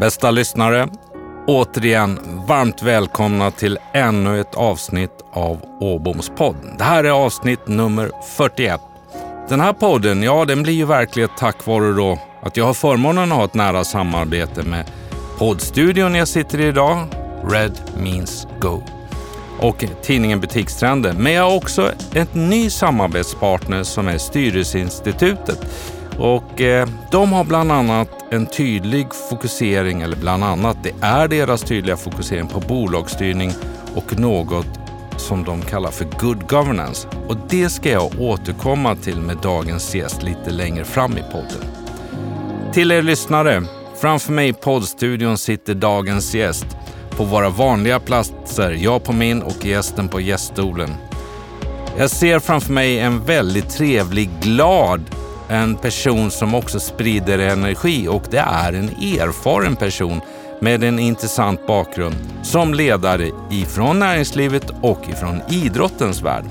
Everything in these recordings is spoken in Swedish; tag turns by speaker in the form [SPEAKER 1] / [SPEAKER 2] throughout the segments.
[SPEAKER 1] Bästa lyssnare, återigen varmt välkomna till ännu ett avsnitt av Åboms podd. Det här är avsnitt nummer 41. Den här podden, ja den blir ju verklighet tack vare då att jag har förmånen att ha ett nära samarbete med poddstudion jag sitter i idag, Red Means Go och tidningen Butikstrender. Men jag har också ett ny samarbetspartner som är Styrelseinstitutet. Och eh, de har bland annat en tydlig fokusering, eller bland annat, det är deras tydliga fokusering på bolagsstyrning och något som de kallar för good governance. Och det ska jag återkomma till med dagens gäst lite längre fram i podden. Till er lyssnare, framför mig i poddstudion sitter dagens gäst på våra vanliga platser, jag på min och gästen på gäststolen. Jag ser framför mig en väldigt trevlig, glad, en person som också sprider energi och det är en erfaren person med en intressant bakgrund som ledare ifrån näringslivet och ifrån idrottens värld.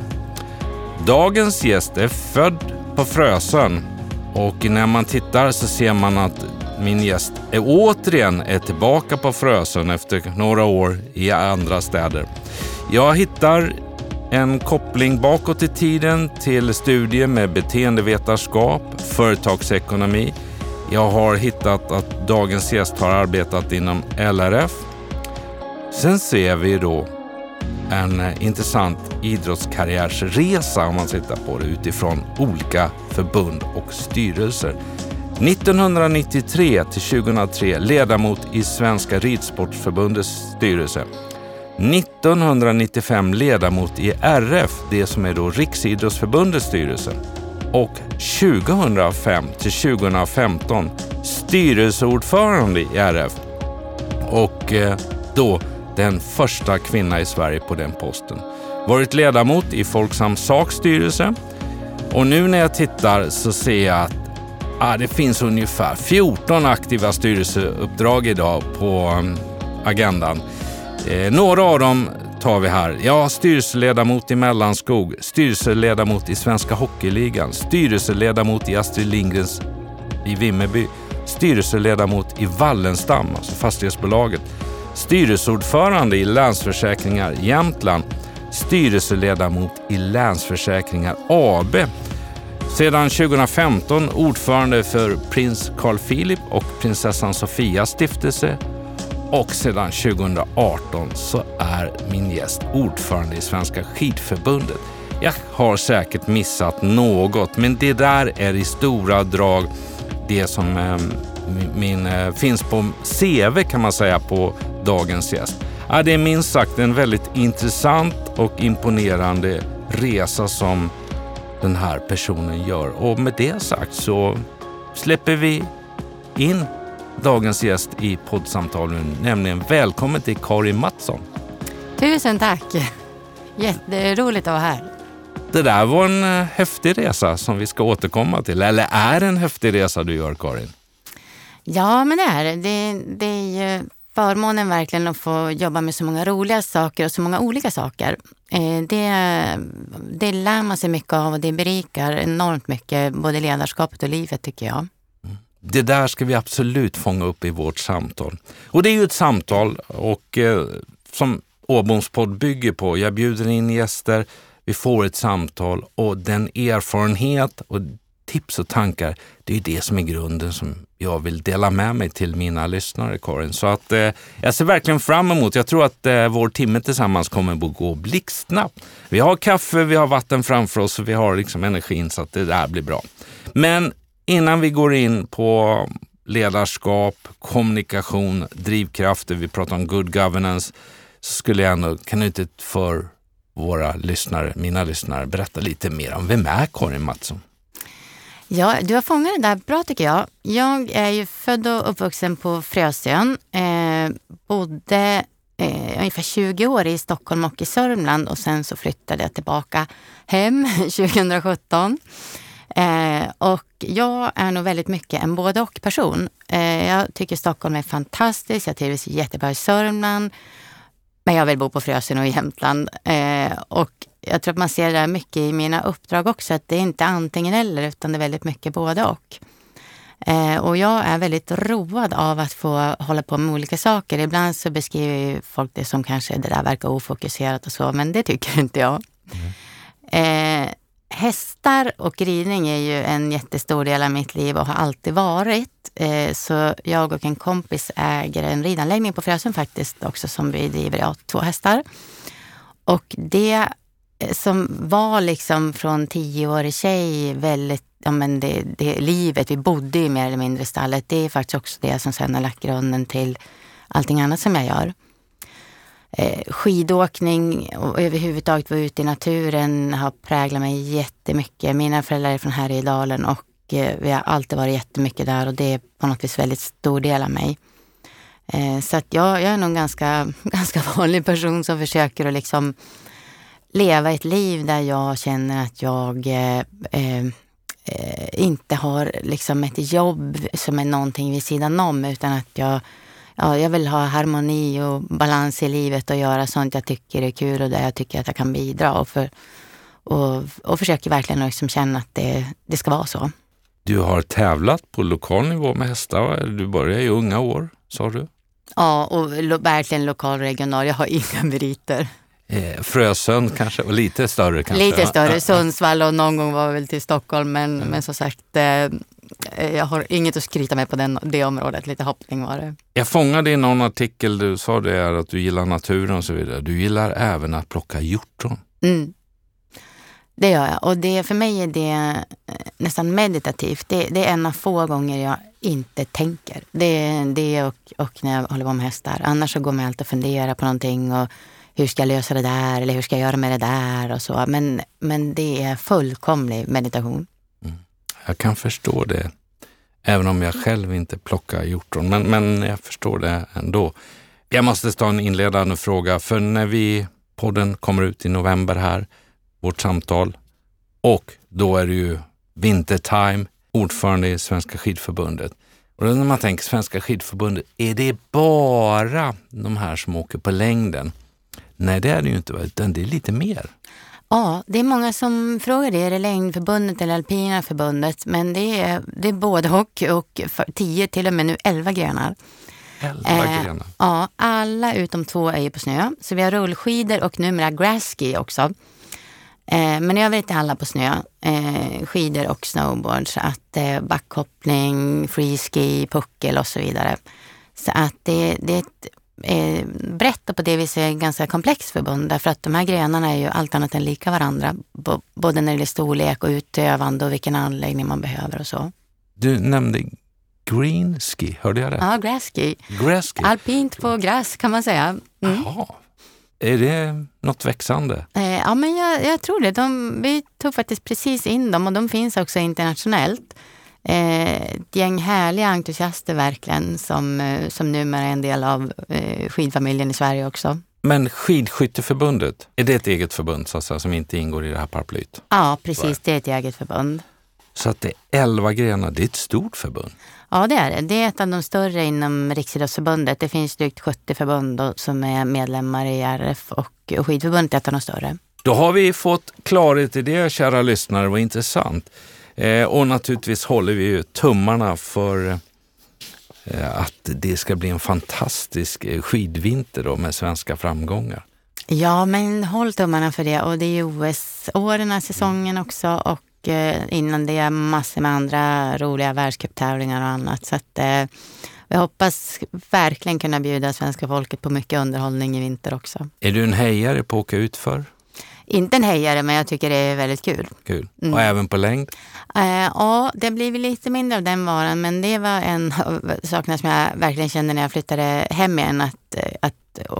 [SPEAKER 1] Dagens gäst är född på Frösön och när man tittar så ser man att min gäst är återigen är tillbaka på Frösön efter några år i andra städer. Jag hittar en koppling bakåt i tiden till studier med beteendevetenskap, företagsekonomi. Jag har hittat att dagens gäst har arbetat inom LRF. Sen ser vi då en intressant idrottskarriärsresa om man tittar på det utifrån olika förbund och styrelser. 1993 till 2003 ledamot i Svenska Ridsportförbundets styrelse. 1995 ledamot i RF, det som är då Riksidrottsförbundets styrelse. Och 2005 till 2015 styrelseordförande i RF. Och eh, då den första kvinna i Sverige på den posten. Varit ledamot i Folksam Saks styrelse. Och nu när jag tittar så ser jag att ah, det finns ungefär 14 aktiva styrelseuppdrag idag på um, agendan. Eh, några av dem tar vi här. Ja, styrelseledamot i Mellanskog, styrelseledamot i Svenska Hockeyligan, styrelseledamot i Astrid Lindgrens i Vimmerby, styrelseledamot i Wallenstam, alltså fastighetsbolaget, styrelseordförande i Länsförsäkringar Jämtland, styrelseledamot i Länsförsäkringar AB. Sedan 2015 ordförande för prins Carl Philip och prinsessan Sofias stiftelse och sedan 2018 så är min gäst ordförande i Svenska skidförbundet. Jag har säkert missat något, men det där är i stora drag det som eh, min, eh, finns på CV kan man säga på dagens gäst. Ja, det är minst sagt en väldigt intressant och imponerande resa som den här personen gör. Och med det sagt så släpper vi in dagens gäst i poddsamtalen, nämligen välkommen till Karin Mattsson.
[SPEAKER 2] Tusen tack! Jätteroligt att vara här.
[SPEAKER 1] Det där var en eh, häftig resa som vi ska återkomma till. Eller är det en häftig resa du gör, Karin?
[SPEAKER 2] Ja, men det är det. Det är ju förmånen verkligen att få jobba med så många roliga saker och så många olika saker. Eh, det, det lär man sig mycket av och det berikar enormt mycket, både ledarskapet och livet tycker jag.
[SPEAKER 1] Det där ska vi absolut fånga upp i vårt samtal. Och det är ju ett samtal och eh, som Åboms podd bygger på. Jag bjuder in gäster, vi får ett samtal och den erfarenhet och tips och tankar, det är det som är grunden som jag vill dela med mig till mina lyssnare, Karin. Så att eh, jag ser verkligen fram emot, jag tror att eh, vår timme tillsammans kommer att gå blixtsnabbt. Vi har kaffe, vi har vatten framför oss och vi har liksom energin så att det där blir bra. Men innan vi går in på ledarskap, kommunikation, drivkrafter, vi pratar om good governance, så skulle jag ändå, kan du inte för våra lyssnare, mina lyssnare, berätta lite mer om vem är Karin Mattsson?
[SPEAKER 2] Ja, du har fångat det där bra tycker jag. Jag är ju född och uppvuxen på Frösön. Eh, bodde eh, ungefär 20 år i Stockholm och i Sörmland och sen så flyttade jag tillbaka hem 2017. Eh, och jag är nog väldigt mycket en både och person. Eh, jag tycker Stockholm är fantastiskt. Jag trivs jättebra i Sörmland. Men jag vill bo på Frösön och i Jämtland. Eh, och jag tror att man ser det där mycket i mina uppdrag också, att det är inte antingen eller utan det är väldigt mycket både och. Eh, och jag är väldigt road av att få hålla på med olika saker. Ibland så beskriver folk det som kanske det där verkar ofokuserat och så, men det tycker inte jag. Mm. Hästar och ridning är ju en jättestor del av mitt liv och har alltid varit. Eh, så jag och en kompis äger en ridanläggning på Frösön faktiskt också som vi driver. Jag två hästar. Och det eh, som var liksom från tioårig tjej väldigt, ja men det, det livet vi bodde ju mer eller mindre i stallet, det är faktiskt också det som sen har lagt grunden till allting annat som jag gör. Eh, skidåkning och överhuvudtaget vara ute i naturen har präglat mig jättemycket. Mina föräldrar är från Härjedalen och eh, vi har alltid varit jättemycket där och det är på något vis väldigt stor del av mig. Eh, så att jag, jag är nog en ganska, ganska vanlig person som försöker att liksom leva ett liv där jag känner att jag eh, eh, eh inte har liksom ett jobb som är någonting vid sidan om utan att jag ja, jag vill ha harmoni och balans i livet och göra sånt jag tycker är kul och där jag tycker att jag kan bidra. Och, för, och, och försöker verkligen liksom känna att det, det ska vara så.
[SPEAKER 1] Du har tävlat på lokal nivå med hästar. Du började i unga år, sa du?
[SPEAKER 2] Ja, och lo, verkligen lokal och regional. Jag har inga meriter.
[SPEAKER 1] Eh, Frösön kanske, och lite större kanske?
[SPEAKER 2] Lite större. Sundsvall och någon gång var väl till Stockholm. Men, mm. men som sagt, Eh, jag har inget att skryta med på den, det området. Lite hoppning var det.
[SPEAKER 1] Jag fångade i någon artikel, du sa det är att du gillar naturen och så vidare. Du gillar även att plocka hjortron.
[SPEAKER 2] Mm. Det gör jag och det, för mig är det eh, nästan meditativt. Det, det, är en av få gånger jag inte tänker. Det är det och, och när jag håller på med hästar. Annars så går man alltid och funderar på någonting och hur ska jag lösa det där eller hur ska jag göra med det där och så. Men, men det är fullkomlig meditation.
[SPEAKER 1] Jag kan förstå det, även om jag själv inte plockar hjortron. Men, men jag förstår det ändå. Jag måste ta en inledande fråga, för när vi, podden kommer ut i november här, vårt samtal, och då är det ju vintertime, ordförande i Svenska skidförbundet. Och när man tänker Svenska skidförbundet, är det bara de här som åker på längden? Nej, det är det ju inte, utan det är lite mer.
[SPEAKER 2] Ja, det är många som frågar det. Är det längdförbundet eller alpina förbundet? Men det är, det är både och och tio, till och med nu elva grenar.
[SPEAKER 1] Elva eh, grenar?
[SPEAKER 2] Ja, alla utom två är ju på snö. Så vi har rullskidor och numera grassski också. Eh, men i övrigt är alla på snö. Eh, skidor och snowboard. Så att eh, backhoppning, freeski, puckel och så vidare. Så att det, det är ett eh, brett och på det viset ganska komplext förbund. Därför att de här grenarna är ju allt annat än lika varandra. både när det gäller storlek och utövande och vilken anläggning man behöver och så.
[SPEAKER 1] Du nämnde greenski, hörde jag det?
[SPEAKER 2] Ja, grässki.
[SPEAKER 1] Grässki.
[SPEAKER 2] Alpint på gräs kan man säga.
[SPEAKER 1] Mm. Jaha. Är det något växande?
[SPEAKER 2] Eh, ja, men jag, jag tror det. De, vi tog faktiskt precis in dem och de finns också internationellt ett gäng härliga entusiaster verkligen som, eh, som numera är en del av eh, skidfamiljen i Sverige också.
[SPEAKER 1] Men Skidskytteförbundet, är det ett eget förbund så att säga, som inte ingår i det här paraplyet?
[SPEAKER 2] Ja, precis. Det är ett eget förbund.
[SPEAKER 1] Så att det är elva grenar, det är ett stort förbund?
[SPEAKER 2] Ja, det är det. Det är ett av de större inom Riksidrottsförbundet. Det finns drygt 70 förbund som är medlemmar i RF och Skidförbundet är ett av de större.
[SPEAKER 1] Då har vi fått klarhet i det, kära lyssnare. Vad intressant. Eh, och naturligtvis håller vi ju tummarna för eh, att det ska bli en fantastisk eh, skidvinter då med svenska framgångar.
[SPEAKER 2] Ja, men håll tummarna för det. Och det är ju OS-åren, säsongen också. Och eh, innan det massor med andra roliga världscuptävlingar och annat. Så att, vi hoppas verkligen kunna bjuda svenska folket på mycket underhållning i vinter också.
[SPEAKER 1] Är du en hejare på att åka ut för?
[SPEAKER 2] Inte en hejare, men jag tycker det är väldigt kul.
[SPEAKER 1] Kul. Mm. Och även på längd?
[SPEAKER 2] Uh, ja, det blir lite mindre av den varan, men det var en av sakerna som jag verkligen kände när jag flyttade hem igen. Att, eh, att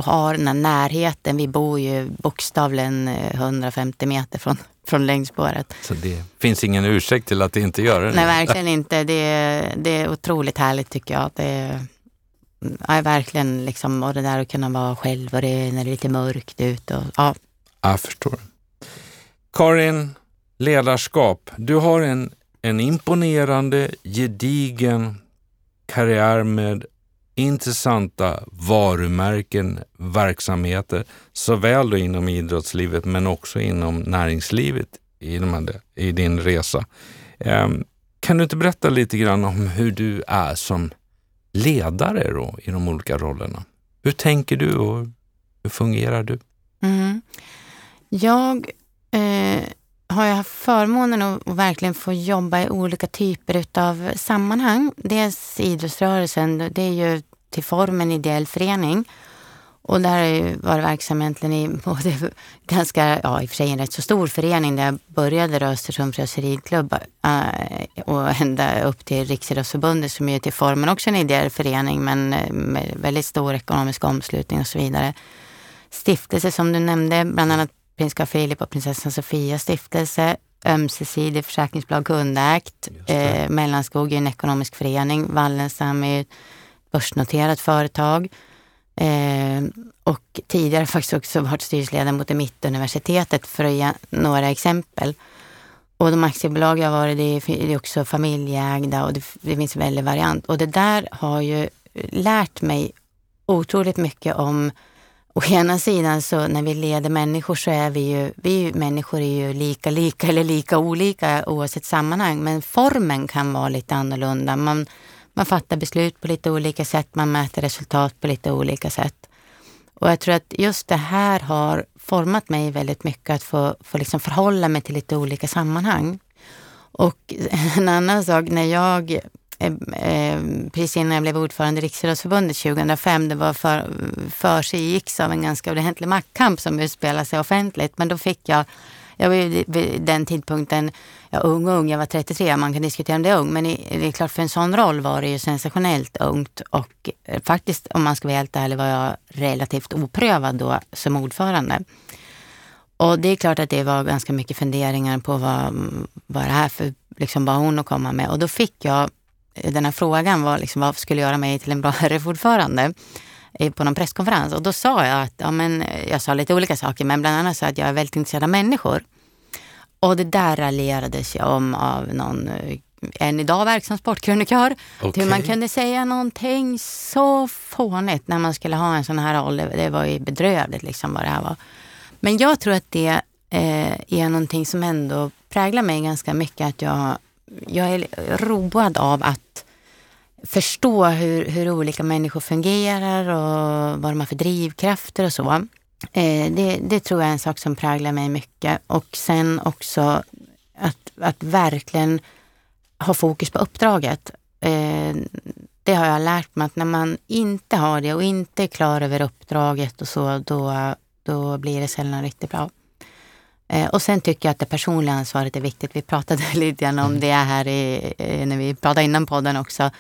[SPEAKER 2] ha den här närheten. Vi bor ju bokstavligen 150 meter från, från längdspåret.
[SPEAKER 1] Så det finns ingen ursäkt till att det inte gör det?
[SPEAKER 2] Nej, verkligen inte. Det, det är otroligt härligt tycker jag. Det, ja, verkligen liksom, och det där att kunna vara själv och det, när det är lite mörkt ute. Och, ja,
[SPEAKER 1] jag förstår. Karin, ledarskap. Du har en, en imponerande, gedigen karriär med intressanta varumärken, verksamheter, såväl då inom idrottslivet men också inom näringslivet i, de här, i din resa. Um, kan du inte berätta lite grann om hur du är som ledare då, i de olika rollerna? Hur tänker du och hur fungerar du?
[SPEAKER 2] Mm. Jag eh, har jag haft förmånen att, att verkligen få jobba i olika typer av sammanhang. Dels idrottsrörelsen, det är ju till formen ideell förening. Och där har jag varit verksam egentligen i både ganska, ja i och för sig en rätt så stor förening där jag började då Östersunds ridklubb eh, och ända upp till Riksidrottsförbundet som är till formen också en ideell förening men eh, med väldigt stor ekonomisk omslutning och så vidare. Stiftelse som du nämnde, bland annat prins Carl Philip och prinsessan Sofia stiftelse, ömsesidig försäkringsbolag kundägt, eh, Mellanskog är en ekonomisk förening, Wallenstam är ett börsnoterat företag. Eh, och tidigare faktiskt också varit styrelseledamot i Mittuniversitetet för att ge några exempel. Och de aktiebolag jag varit det är också familjeägda och det, det finns en väldig variant. Och det där har ju lärt mig otroligt mycket om Å ena sidan så när vi leder människor så är vi ju, vi människor är ju lika lika eller lika olika oavsett sammanhang. Men formen kan vara lite annorlunda. Man, man fattar beslut på lite olika sätt, man mäter resultat på lite olika sätt. Och jag tror att just det här har format mig väldigt mycket att få, få liksom förhålla mig till lite olika sammanhang. Och en annan sak, när jag Eh, precis innan jag blev ordförande i Riksidrottsförbundet 2005. Det var för, för sig av en ganska ordentlig maktkamp som utspelade sig offentligt. Men då fick jag, jag var ju vid den tidpunkten, ja, ung och ung, jag var 33, man kan diskutera om det är ung. Men det är klart för en sån roll var det ju sensationellt ungt. Och eh, faktiskt, om man ska vara helt ärlig, var jag relativt oprövad då som ordförande. Och det är klart att det var ganska mycket funderingar på vad, vad det här för liksom, vad hon att komma med. Och då fick jag den här frågan var liksom, vad skulle göra mig till en bra RF-ordförande på någon presskonferens. Och då sa jag att, ja, men, jag sa lite olika saker, men bland annat så att jag är väldigt intresserad av människor. Och det där raljerades jag om av någon en idag verksam sportkrönikör. Okay. Hur man kunde säga någonting så fånigt när man skulle ha en sån här roll. Det, var ju bedrövligt liksom vad det här var. Men jag tror att det eh, är någonting som ändå präglar mig ganska mycket. Att jag jag är road av att förstå hur, hur olika människor fungerar och vad de har för drivkrafter och så. Eh, det, det, tror jag är en sak som präglar mig mycket. Och sen också att, att verkligen ha fokus på uppdraget. Eh, det har jag lärt mig att när man inte har det och inte är klar över uppdraget och så, då, då blir det sällan riktigt bra. Eh, och sen tycker jag att det personliga ansvaret är viktigt. Vi pratade lite grann om mm. det här i, när vi pratade innan podden också.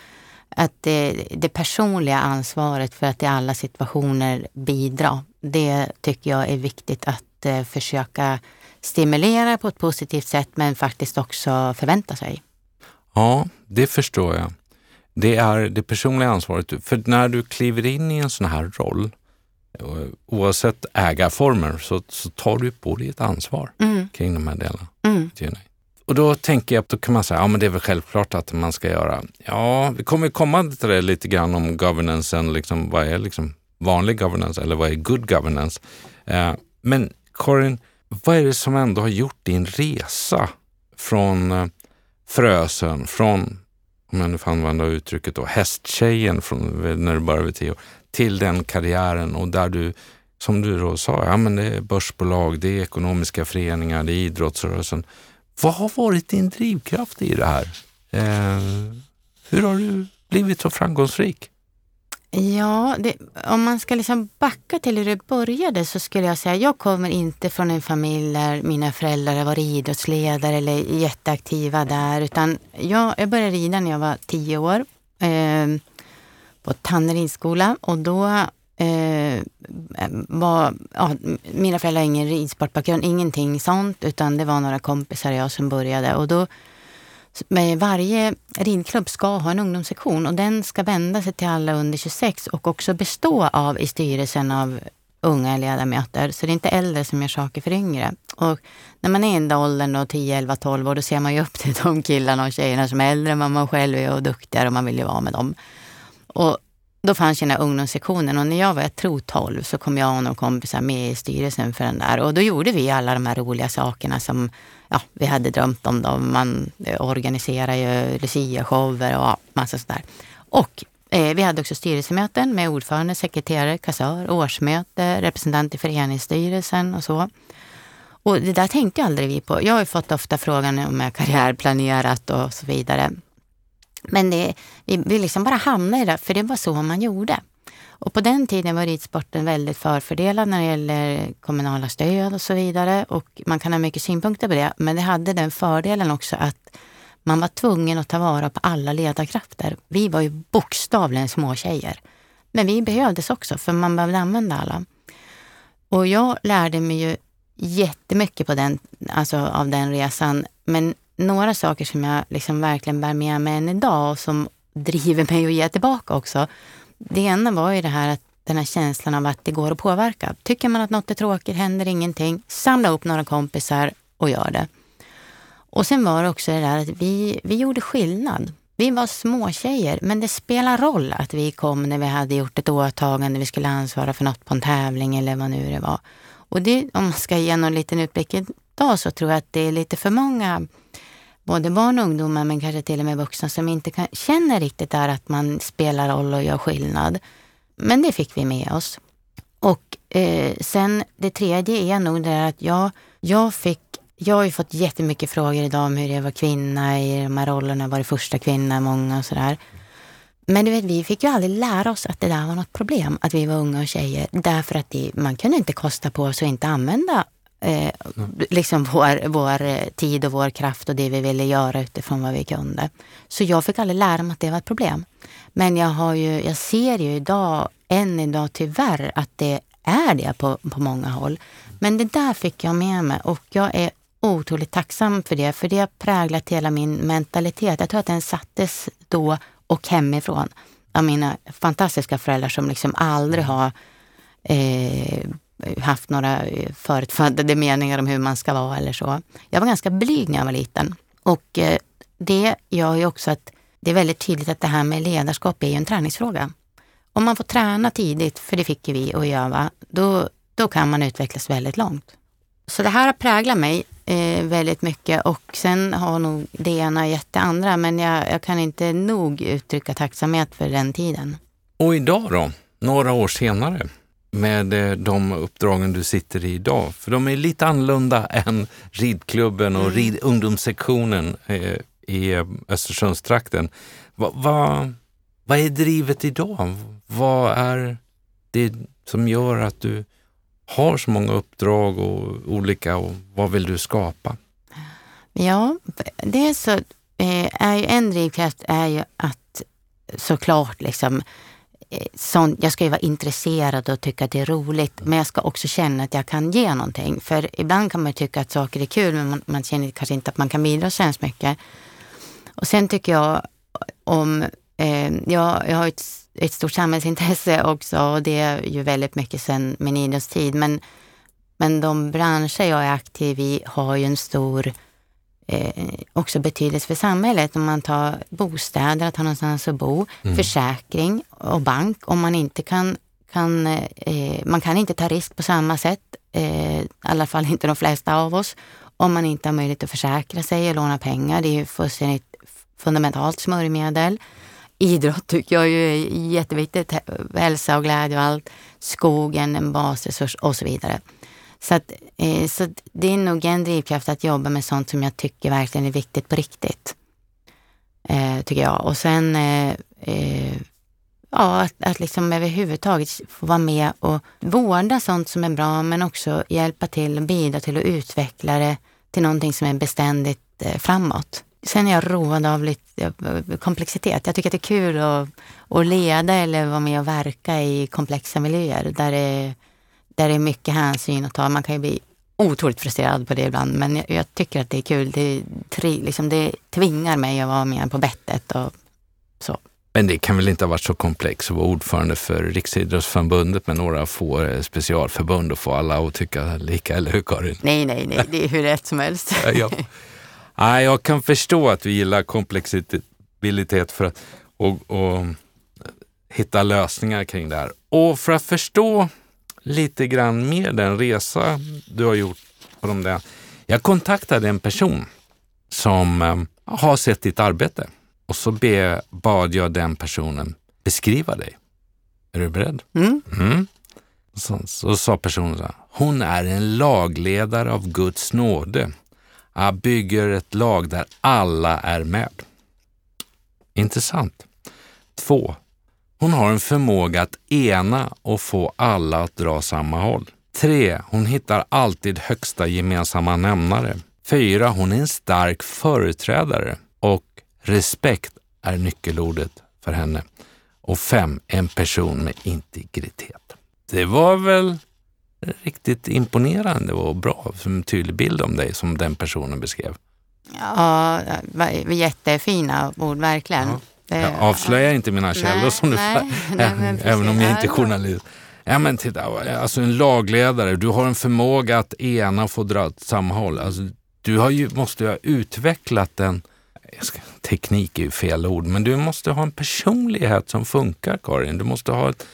[SPEAKER 2] Att det, det, personliga ansvaret för att i alla situationer bidra, det tycker jag är viktigt att eh, försöka stimulera på ett positivt sätt men faktiskt också förvänta sig.
[SPEAKER 1] Ja, det förstår jag. Det är det personliga ansvaret. För när du kliver in i en sån här roll oavsett ägarformer så, så tar du på dig ett ansvar mm. kring de här delarna. Mm. Och då tänker jag, då kan man säga, ja men det är väl självklart att man ska göra. Ja, vi kommer komma till det lite grann om governancen, liksom, vad är liksom vanlig governance eller vad är good governance? Eh, men Karin, vad är det som ändå har gjort din resa från eh, Frösön, från, om jag nu får använda uttrycket då, hästtjejen från när du började vid tio år, till den karriären och där du, som du då sa, ja men det är börsbolag, det är ekonomiska föreningar, det är idrottsrörelsen. Vad har varit din drivkraft i det här? Eh, hur har du blivit så framgångsrik?
[SPEAKER 2] Ja, det, om man ska liksom backa till hur det började så skulle jag säga, jag kommer inte från en familj där mina föräldrar har varit idrottsledare eller jätteaktiva där, utan jag, jag började rida när jag var tio år. Eh, på Tanneridsskola och då eh, var, ja, mina föräldrar har ingen ridsportbakgrund, ingenting sånt, utan det var några kompisar och jag som började. Och då, med varje ridklubb ska ha en ungdomssektion och den ska vända sig till alla under 26 och också bestå av i styrelsen av unga ledamöter. Så det är inte äldre som gör saker för yngre. Och när man är i den där åldern, då, 10, 11, 12 år, då ser man ju upp till de killarna och tjejerna som är äldre än vad man själv är och duktigare och man vill ju vara med dem. Och då fanns ju den här ungdomssektionen och när jag var, jag tror 12, så kom jag och några kompisar med i styrelsen för den där. Och då gjorde vi alla de här roliga sakerna som ja, vi hade drömt om. Då. Man eh, organiserar ju Lucia-shower och massa sådär. Och eh, vi hade också styrelsemöten med ordförande, sekreterare, kassör, årsmöte, representant i föreningsstyrelsen och så. Och det där tänkte aldrig vi på. Jag har ju fått ofta frågan om jag karriärplanerat och så vidare. Men det, vi, vi liksom bara hamnade i det, för det var så man gjorde. Och på den tiden var ridsporten väldigt förfördelad när det gäller kommunala stöd och så vidare. Och man kan ha mycket synpunkter på det, men det hade den fördelen också att man var tvungen att ta vara på alla ledarkrafter. Vi var ju bokstavligen små tjejer. Men vi behövdes också, för man behövde använda alla. Och jag lärde mig ju jättemycket på den, alltså av den resan. Men några saker som jag liksom verkligen bär med mig än idag och som driver mig att ge tillbaka också. Det ena var ju det här att den här känslan av att det går att påverka. Tycker man att något är tråkigt, händer ingenting, samla upp några kompisar och gör det. Och sen var det också det där att vi, vi gjorde skillnad. Vi var små tjejer, men det spelar roll att vi kom när vi hade gjort ett åtagande, vi skulle ansvara för något på en tävling eller vad nu det var. Och det, om man ska ge någon liten utblick idag så tror jag att det är lite för många både barn och ungdomar, men kanske till och med vuxna som inte kan, känner riktigt där att man spelar roll och gör skillnad. Men det fick vi med oss. Och eh, sen det tredje är nog det där att jag, jag fick jag har ju fått jättemycket frågor idag om hur jag var kvinna i de här rollerna, var det första kvinna, många och sådär. Men du vet, vi fick ju aldrig lära oss att det där var något problem, att vi var unga och tjejer. Därför att det, man kunde inte kosta på sig att inte använda eh, liksom vår, vår eh, tid och vår kraft och det vi ville göra utifrån vad vi kunde. Så jag fick aldrig lära mig att det var ett problem. Men jag, har ju, jag ser ju idag, än idag tyvärr, att det är det på, på många håll. Men det där fick jag med mig och jag är otroligt tacksam för det, för det har präglat hela min mentalitet. Jag tror att den sattes då och hemifrån av mina fantastiska föräldrar som liksom aldrig har eh, haft några eh, förutfattade meningar om hur man ska vara eller så. Jag var ganska blyg när jag var liten och eh, det gör ju också att det är väldigt tydligt att det här med ledarskap är ju en träningsfråga. Om man får träna tidigt, för det fick ju vi att göra, då, då kan man utvecklas väldigt långt. Så det här har präglat mig eh, väldigt mycket och sen har nog det ena gett det andra, men jag, jag kan inte nog uttrycka tacksamhet för den tiden.
[SPEAKER 1] Och idag då, några år senare? Med eh, de uppdragen du sitter i idag? För de är lite annorlunda än ridklubben och mm. rid, ungdomssektionen eh, i eh, Östersundstrakten. Va, va, vad är drivet idag? Vad är det som gör att du har så många uppdrag och olika och vad vill du skapa?
[SPEAKER 2] Ja, det så är ju en drivkraft är ju att såklart liksom sån, jag ska ju vara intresserad och tycka att det är roligt, men jag ska också känna att jag kan ge någonting. För ibland kan man tycka att saker är kul, men man, man känner kanske inte att man kan bidra så hemskt mycket. Och sen tycker jag om, eh, jag, jag har ett, ett stort samhällsintresse också och det är ju väldigt mycket sedan min idrottstid. Men, men de branscher jag är aktiv i har ju en stor eh, också betydelse för samhället. Om man tar bostäder, att ha någonstans att bo, mm. försäkring och bank. Om man inte kan, kan eh, man kan inte ta risk på samma sätt, eh, i alla fall inte de flesta av oss, om man inte har möjlighet att försäkra sig och låna pengar. Det är ju fullständigt fundamentalt smörjmedel. Idrott tycker jag är jätteviktigt. Hälsa och glädje och allt. Skogen, en basresurs och så vidare. Så, att, eh, så det är nog en drivkraft att jobba med sånt som jag tycker verkligen är viktigt på riktigt. Eh, tycker jag. Och sen eh, eh, ja, att, att liksom överhuvudtaget få vara med och vårda sånt som är bra men också hjälpa till och bidra till att utveckla det till någonting som är beständigt eh, framåt. Sen är jag road av lite eh, komplexitet. Jag tycker att det är kul att, att leda eller vara med och verka i komplexa miljöer där det där det är mycket hänsyn att ta. Man kan ju bli otroligt frustrerad på det ibland, men jag, jag tycker att det är kul. Det, tri, liksom, det tvingar mig att vara med på bettet och så.
[SPEAKER 1] Men det kan väl inte ha varit så komplext att vara ordförande för Riksidrottsförbundet med några få eh, specialförbund och få alla att tycka lika, eller hur Karin?
[SPEAKER 2] Nej, nej, nej, det är hur rätt som helst.
[SPEAKER 1] ja. Nej, jag kan förstå att vi gillar komplexitet för att, och, och hitta lösningar kring det här. Och för att förstå lite grann mer den resa du har gjort på de där. Jag kontaktade en person som eh, har sett ditt arbete och så be, bad jag den personen beskriva dig. Är du beredd?
[SPEAKER 2] Mm.
[SPEAKER 1] Mm. Så, så sa personen så här, hon är en lagledare av Guds nåde. Jag bygger ett lag där alla är med. Intressant. Två. Hon har en förmåga att ena och få alla att dra samma håll. Tre. Hon hittar alltid högsta gemensamma nämnare. Fyra. Hon är en stark företrädare och respekt är nyckelordet för henne. Och fem. En person med integritet. Det var väl riktigt imponerande och bra, som en tydlig bild om dig som den personen beskrev.
[SPEAKER 2] Ja, jättefina ord verkligen.
[SPEAKER 1] Ja.
[SPEAKER 2] Det-
[SPEAKER 1] Jag avslöjar inte mina källor
[SPEAKER 2] Nej,
[SPEAKER 1] som du
[SPEAKER 2] nej, nej,
[SPEAKER 1] även om jag inte är journalist. Ja, men titta, alltså en lagledare, du har en förmåga att ena och få dra åt samma håll. Alltså, du har ju, måste ju ha utvecklat en, ska, teknik är ju fel ord, men du måste ha en personlighet som funkar Karin. Du måste ha ett,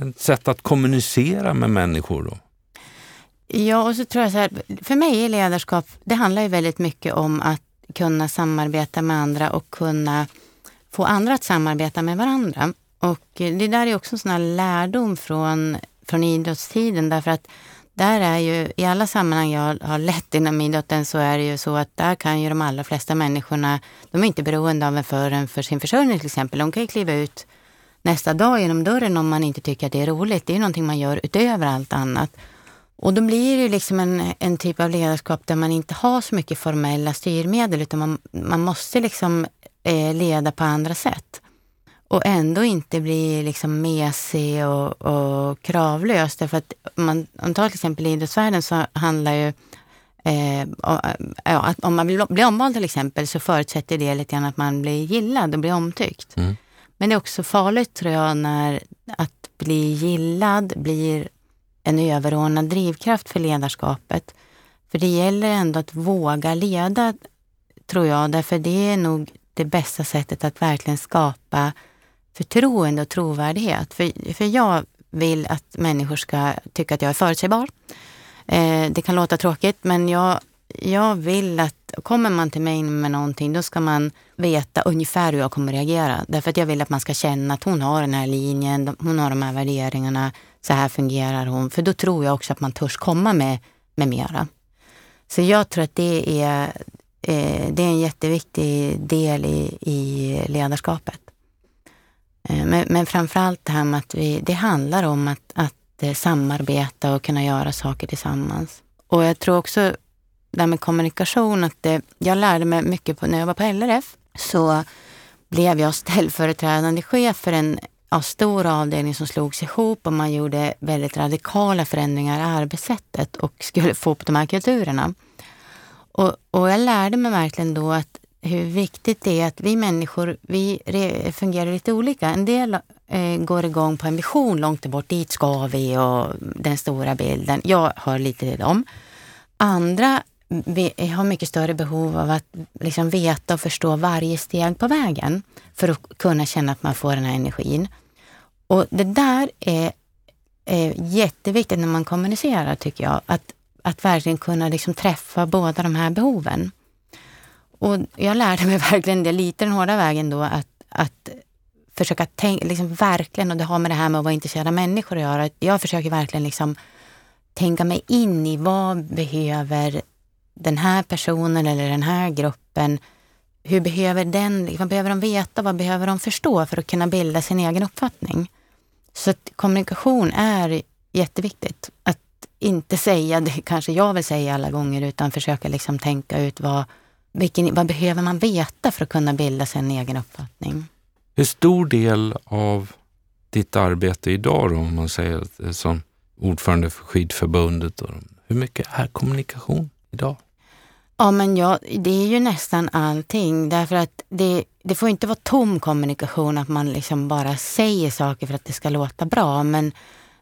[SPEAKER 1] ett sätt att kommunicera med människor. Då.
[SPEAKER 2] Ja, och så tror jag så här, för mig är ledarskap, det handlar ju väldigt mycket om att kunna samarbeta med andra och kunna få andra att samarbeta med varandra. Och eh, det där är också en sån här lärdom från, från idrottstiden därför att där är ju, i alla sammanhang jag har lett inom idrotten så är det ju så att där kan ju de allra flesta människorna, de är inte beroende av en förrän för sin försörjning till exempel. De kan ju kliva ut nästa dag genom dörren om man inte tycker att det är roligt. Det är ju någonting man gör utöver allt annat. Och då blir det ju liksom en, en typ av ledarskap där man inte har så mycket formella styrmedel utan man, man måste liksom eh, leda på andra sätt. Och ändå inte bli liksom mesig och, och kravlös. Därför att man, om man tar till exempel idrottsvärlden så handlar ju Eh, ja, att om man vill bli omvald till exempel så förutsätter det lite grann att man blir gillad och blir omtyckt.
[SPEAKER 1] Mm.
[SPEAKER 2] Men det är också farligt tror jag när att bli gillad blir en överordnad drivkraft för ledarskapet. För det gäller ändå att våga leda, tror jag, därför det är nog det bästa sättet att verkligen skapa förtroende och trovärdighet. För, för jag vill att människor ska tycka att jag är förutsägbar. Eh, det kan låta tråkigt, men jag, jag vill att kommer man till mig med någonting, då ska man veta ungefär hur jag kommer reagera. Därför att jag vill att man ska känna att hon har den här linjen, hon har de här värderingarna, så här fungerar hon. För då tror jag också att man törs komma med, med mera. Så jag tror att det är, eh, det är en jätteviktig del i, i ledarskapet. Eh, men, men framförallt det här med att vi, det handlar om att, att eh, samarbeta och kunna göra saker tillsammans. Och jag tror också det här med kommunikation, att det, jag lärde mig mycket på, när jag var på LRF, så blev jag ställföreträdande chef för en ja, stor avdelning som slogs ihop och man gjorde väldigt radikala förändringar i arbetssättet och skulle få upp de här kulturerna. Och, och jag lärde mig verkligen då att hur viktigt det är att vi människor, vi fungerar lite olika. En del eh, går igång på en vision långt bort, dit ska vi och den stora bilden. Jag hör lite till dem. Andra vi har mycket större behov av att liksom veta och förstå varje steg på vägen för att kunna känna att man får den här energin. Och det där är, är jätteviktigt när man kommunicerar tycker jag. Att, att verkligen kunna liksom träffa båda de här behoven. Och jag lärde mig verkligen det lite den hårda vägen då att, att försöka tänka, liksom verkligen, och det har med det här med att vara intresserad av människor att göra. Jag försöker verkligen liksom tänka mig in i vad behöver den här personen eller den här gruppen, hur behöver den, vad behöver de veta, vad behöver de förstå för att kunna bilda sin egen uppfattning? Så att kommunikation är jätteviktigt. Att inte säga det kanske jag vill säga alla gånger utan försöka liksom tänka ut vad, vilken, vad behöver man veta för att kunna bilda sig en egen uppfattning.
[SPEAKER 1] Hur stor del av ditt arbete idag då, om man säger är som ordförande för skidförbundet, och hur mycket är kommunikation idag?
[SPEAKER 2] Ja, men ja, det är ju nästan allting. Därför att det, det får inte vara tom kommunikation, att man liksom bara säger saker för att det ska låta bra. Men,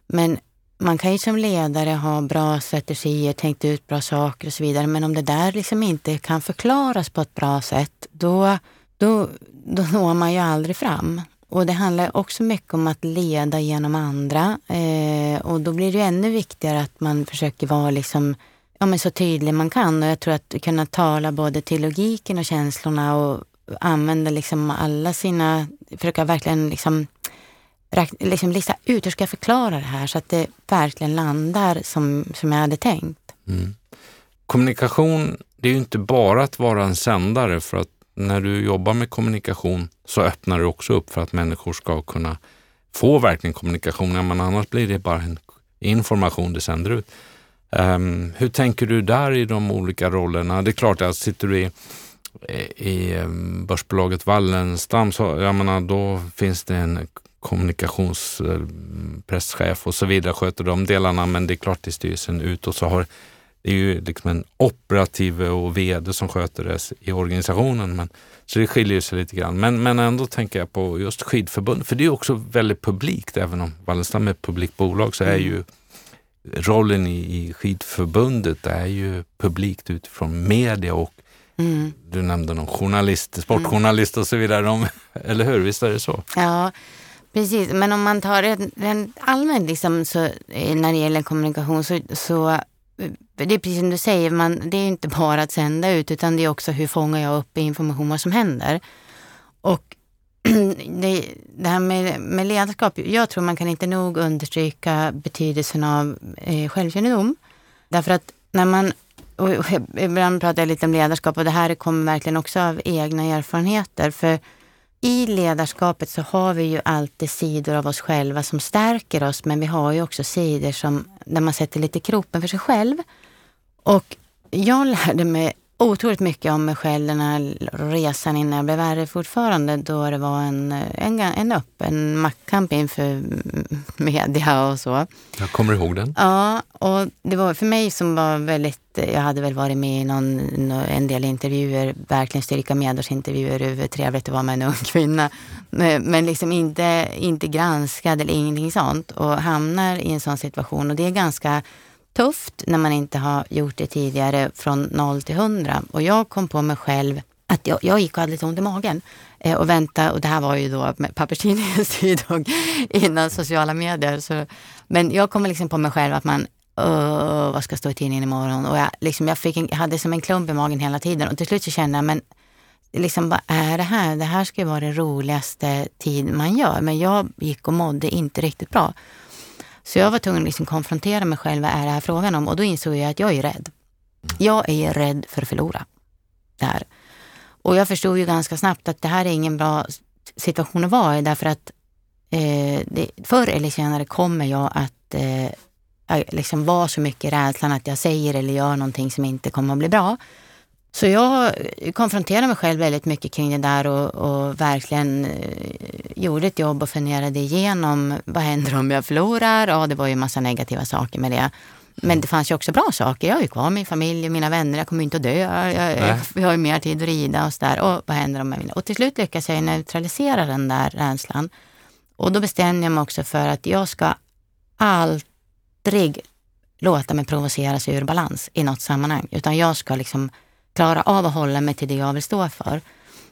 [SPEAKER 2] men man kan ju som ledare ha bra strategier, tänkt ut bra saker och så vidare. Men om det där liksom inte kan förklaras på ett bra sätt, då, då, då når man ju aldrig fram. Och det handlar också mycket om att leda genom andra. Eh, och då blir det ännu viktigare att man försöker vara liksom, ja, men så tydlig man kan. Och jag tror att kunna tala både till logiken och känslorna och använda liksom alla sina, försöka verkligen liksom, liksom lista ut hur ska jag förklara det här så att det verkligen landar som, som jag hade tänkt. Mm.
[SPEAKER 1] Kommunikation, det är ju inte bara att vara en sändare för att när du jobbar med kommunikation så öppnar du också upp för att människor ska kunna få verkligen kommunikation. Men annars blir det bara en information du sänder ut. Um, hur tänker du där i de olika rollerna? Det är klart att sitter du i, i ehm, börsbolaget Wallenstam så jag menar, då finns det en kommunikationspresschef och så vidare sköter de delarna. Men det är klart i styrelsen ut och så har det är ju liksom en operativ och vd som sköter det i organisationen. Men, så det skiljer sig lite grann. Men, men ändå tänker jag på just skidförbund, för det är också väldigt publikt. Även om Wallenstam är ett publikt bolag så är mm. ju rollen i, i skidförbundet är ju publikt utifrån media och mm. du nämnde någon journalist, sportjournalist och så vidare. De, eller hur? Visst är det så?
[SPEAKER 2] Ja, precis. Men om man tar det rent allmänt liksom, så, eh, när det gäller kommunikation så, så eh, det är precis som du säger, man, det är inte bara att sända ut utan det är också hur fångar jag upp information vad som händer. Och det, det här med, med ledarskap, jag tror man kan inte nog understryka betydelsen av eh, självkännedom. Därför att när man, och ibland pratar jag lite om ledarskap och det här kommer verkligen också av egna erfarenheter. För i ledarskapet så har vi ju alltid sidor av oss själva som stärker oss, men vi har ju också sidor som, där man sätter lite kroppen för sig själv. Och jag lärde mig otroligt mycket om mig själv den här resan innan jag blev RF-ordförande då det var en, en, en öppen maktkamp inför media och så.
[SPEAKER 1] Jag kommer ihåg den.
[SPEAKER 2] Ja, och det var för mig som var väldigt, jag hade väl varit med i någon, en del intervjuer, verkligen styrka medårsintervjuer, hur trevligt det var med en ung kvinna. Men liksom inte, inte granskad eller ingenting sånt och hamnar i en sån situation och det är ganska tufft när man inte har gjort det tidigare från noll till hundra. Och jag kom på mig själv att jag, jag gick och hade lite ont i magen eh, och väntade. Och det här var ju då med papperstidningens tid och innan sociala medier. Så, men jag kom liksom på mig själv att man vad ska stå i tidningen imorgon? Och jag, liksom, jag, fick en, hade som en klump i magen hela tiden och till slut så kände jag, men liksom, vad är det här? Det här ska ju vara den roligaste tid man gör. Men jag gick och mådde inte riktigt bra. Så jag var tvungen att liksom konfrontera mig själv. Vad är det här frågan om? Och då insåg jag att jag är rädd. Jag är rädd för att förlora det här. Och jag förstod ju ganska snabbt att det här är ingen bra situation att vara i därför att eh, det, förr eller senare kommer jag att eh, liksom vara så mycket i rädslan att jag säger eller gör någonting som inte kommer att bli bra. Så jag konfronterade mig själv väldigt mycket kring det där och, och, verkligen eh, gjorde ett jobb och funderade igenom vad händer om jag förlorar? Ja, det var ju massa negativa saker med det. Men det fanns ju också bra saker. Jag är ju kvar min familj och mina vänner. Jag kommer inte att dö. Jag, jag, jag har ju mer tid att rida och sådär. Och vad händer om jag vinner? Och till slut lyckas jag neutralisera den där rädslan. Och då bestämde jag mig också för att jag ska aldrig låta mig provoceras ur balans i något sammanhang. Utan jag ska liksom klara av att hålla mig till det jag vill stå för.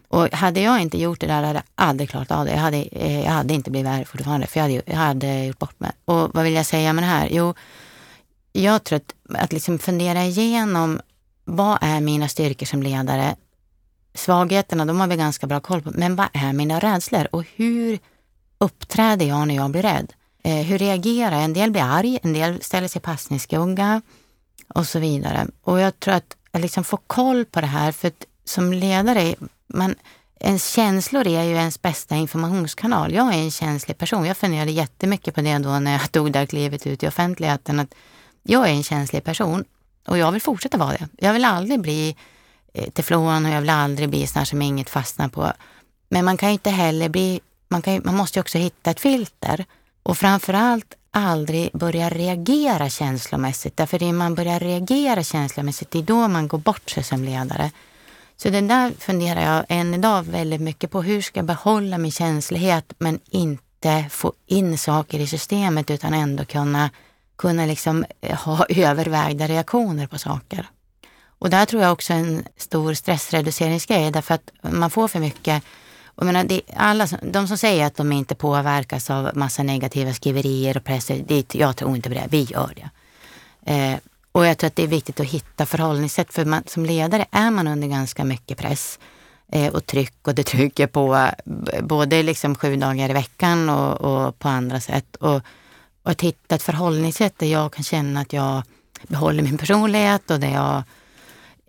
[SPEAKER 2] Och hade jag inte gjort det där hade jag aldrig klarat av det. Jag hade, eh, jag hade inte blivit här fortfarande, för jag hade, jag hade gjort bort mig. Och vad vill jag säga med det här? Jo, jag tror att, att liksom fundera igenom vad är mina styrkor som ledare? Svagheterna, de har vi ganska bra koll på. Men vad är mina rädslor och hur uppträder jag när jag blir rädd? Eh, hur reagerar jag? En del blir arg, en del ställer sig passningsskugga och så vidare. Och jag tror att att liksom få koll på det här. För att som ledare, man, ens känslor är ju ens bästa informationskanal. Jag är en känslig person. Jag funderade jättemycket på det då när jag tog det här klivet ut i offentligheten. Att jag är en känslig person och jag vill fortsätta vara det. Jag vill aldrig bli eh, teflon och jag vill aldrig bli sån här som inget fastnar på. Men man kan ju inte heller bli, man, kan, man måste ju också hitta ett filter. Och framförallt aldrig börja reagera känslomässigt. Därför det är man börjar reagera känslomässigt, det är då man går bort sig som ledare. Så det där funderar jag än idag väldigt mycket på. Hur ska jag behålla min känslighet men inte få in saker i systemet utan ändå kunna, kunna liksom eh, ha övervägda reaktioner på saker. Och där tror jag också en stor stressreduceringsgrej därför att man får för mycket och menar, det, alla, de som säger att de inte påverkas av massa negativa skriverier och press, det, jag tror inte på det, vi gör det. Eh, och jag tror att det är viktigt att hitta förhållningssätt, för man, som ledare är man under ganska mycket press eh, och tryck och det trycker på både liksom sju dagar i veckan och, och på andra sätt. Och, och att hitta ett förhållningssätt där jag kan känna att jag behåller min personlighet och där jag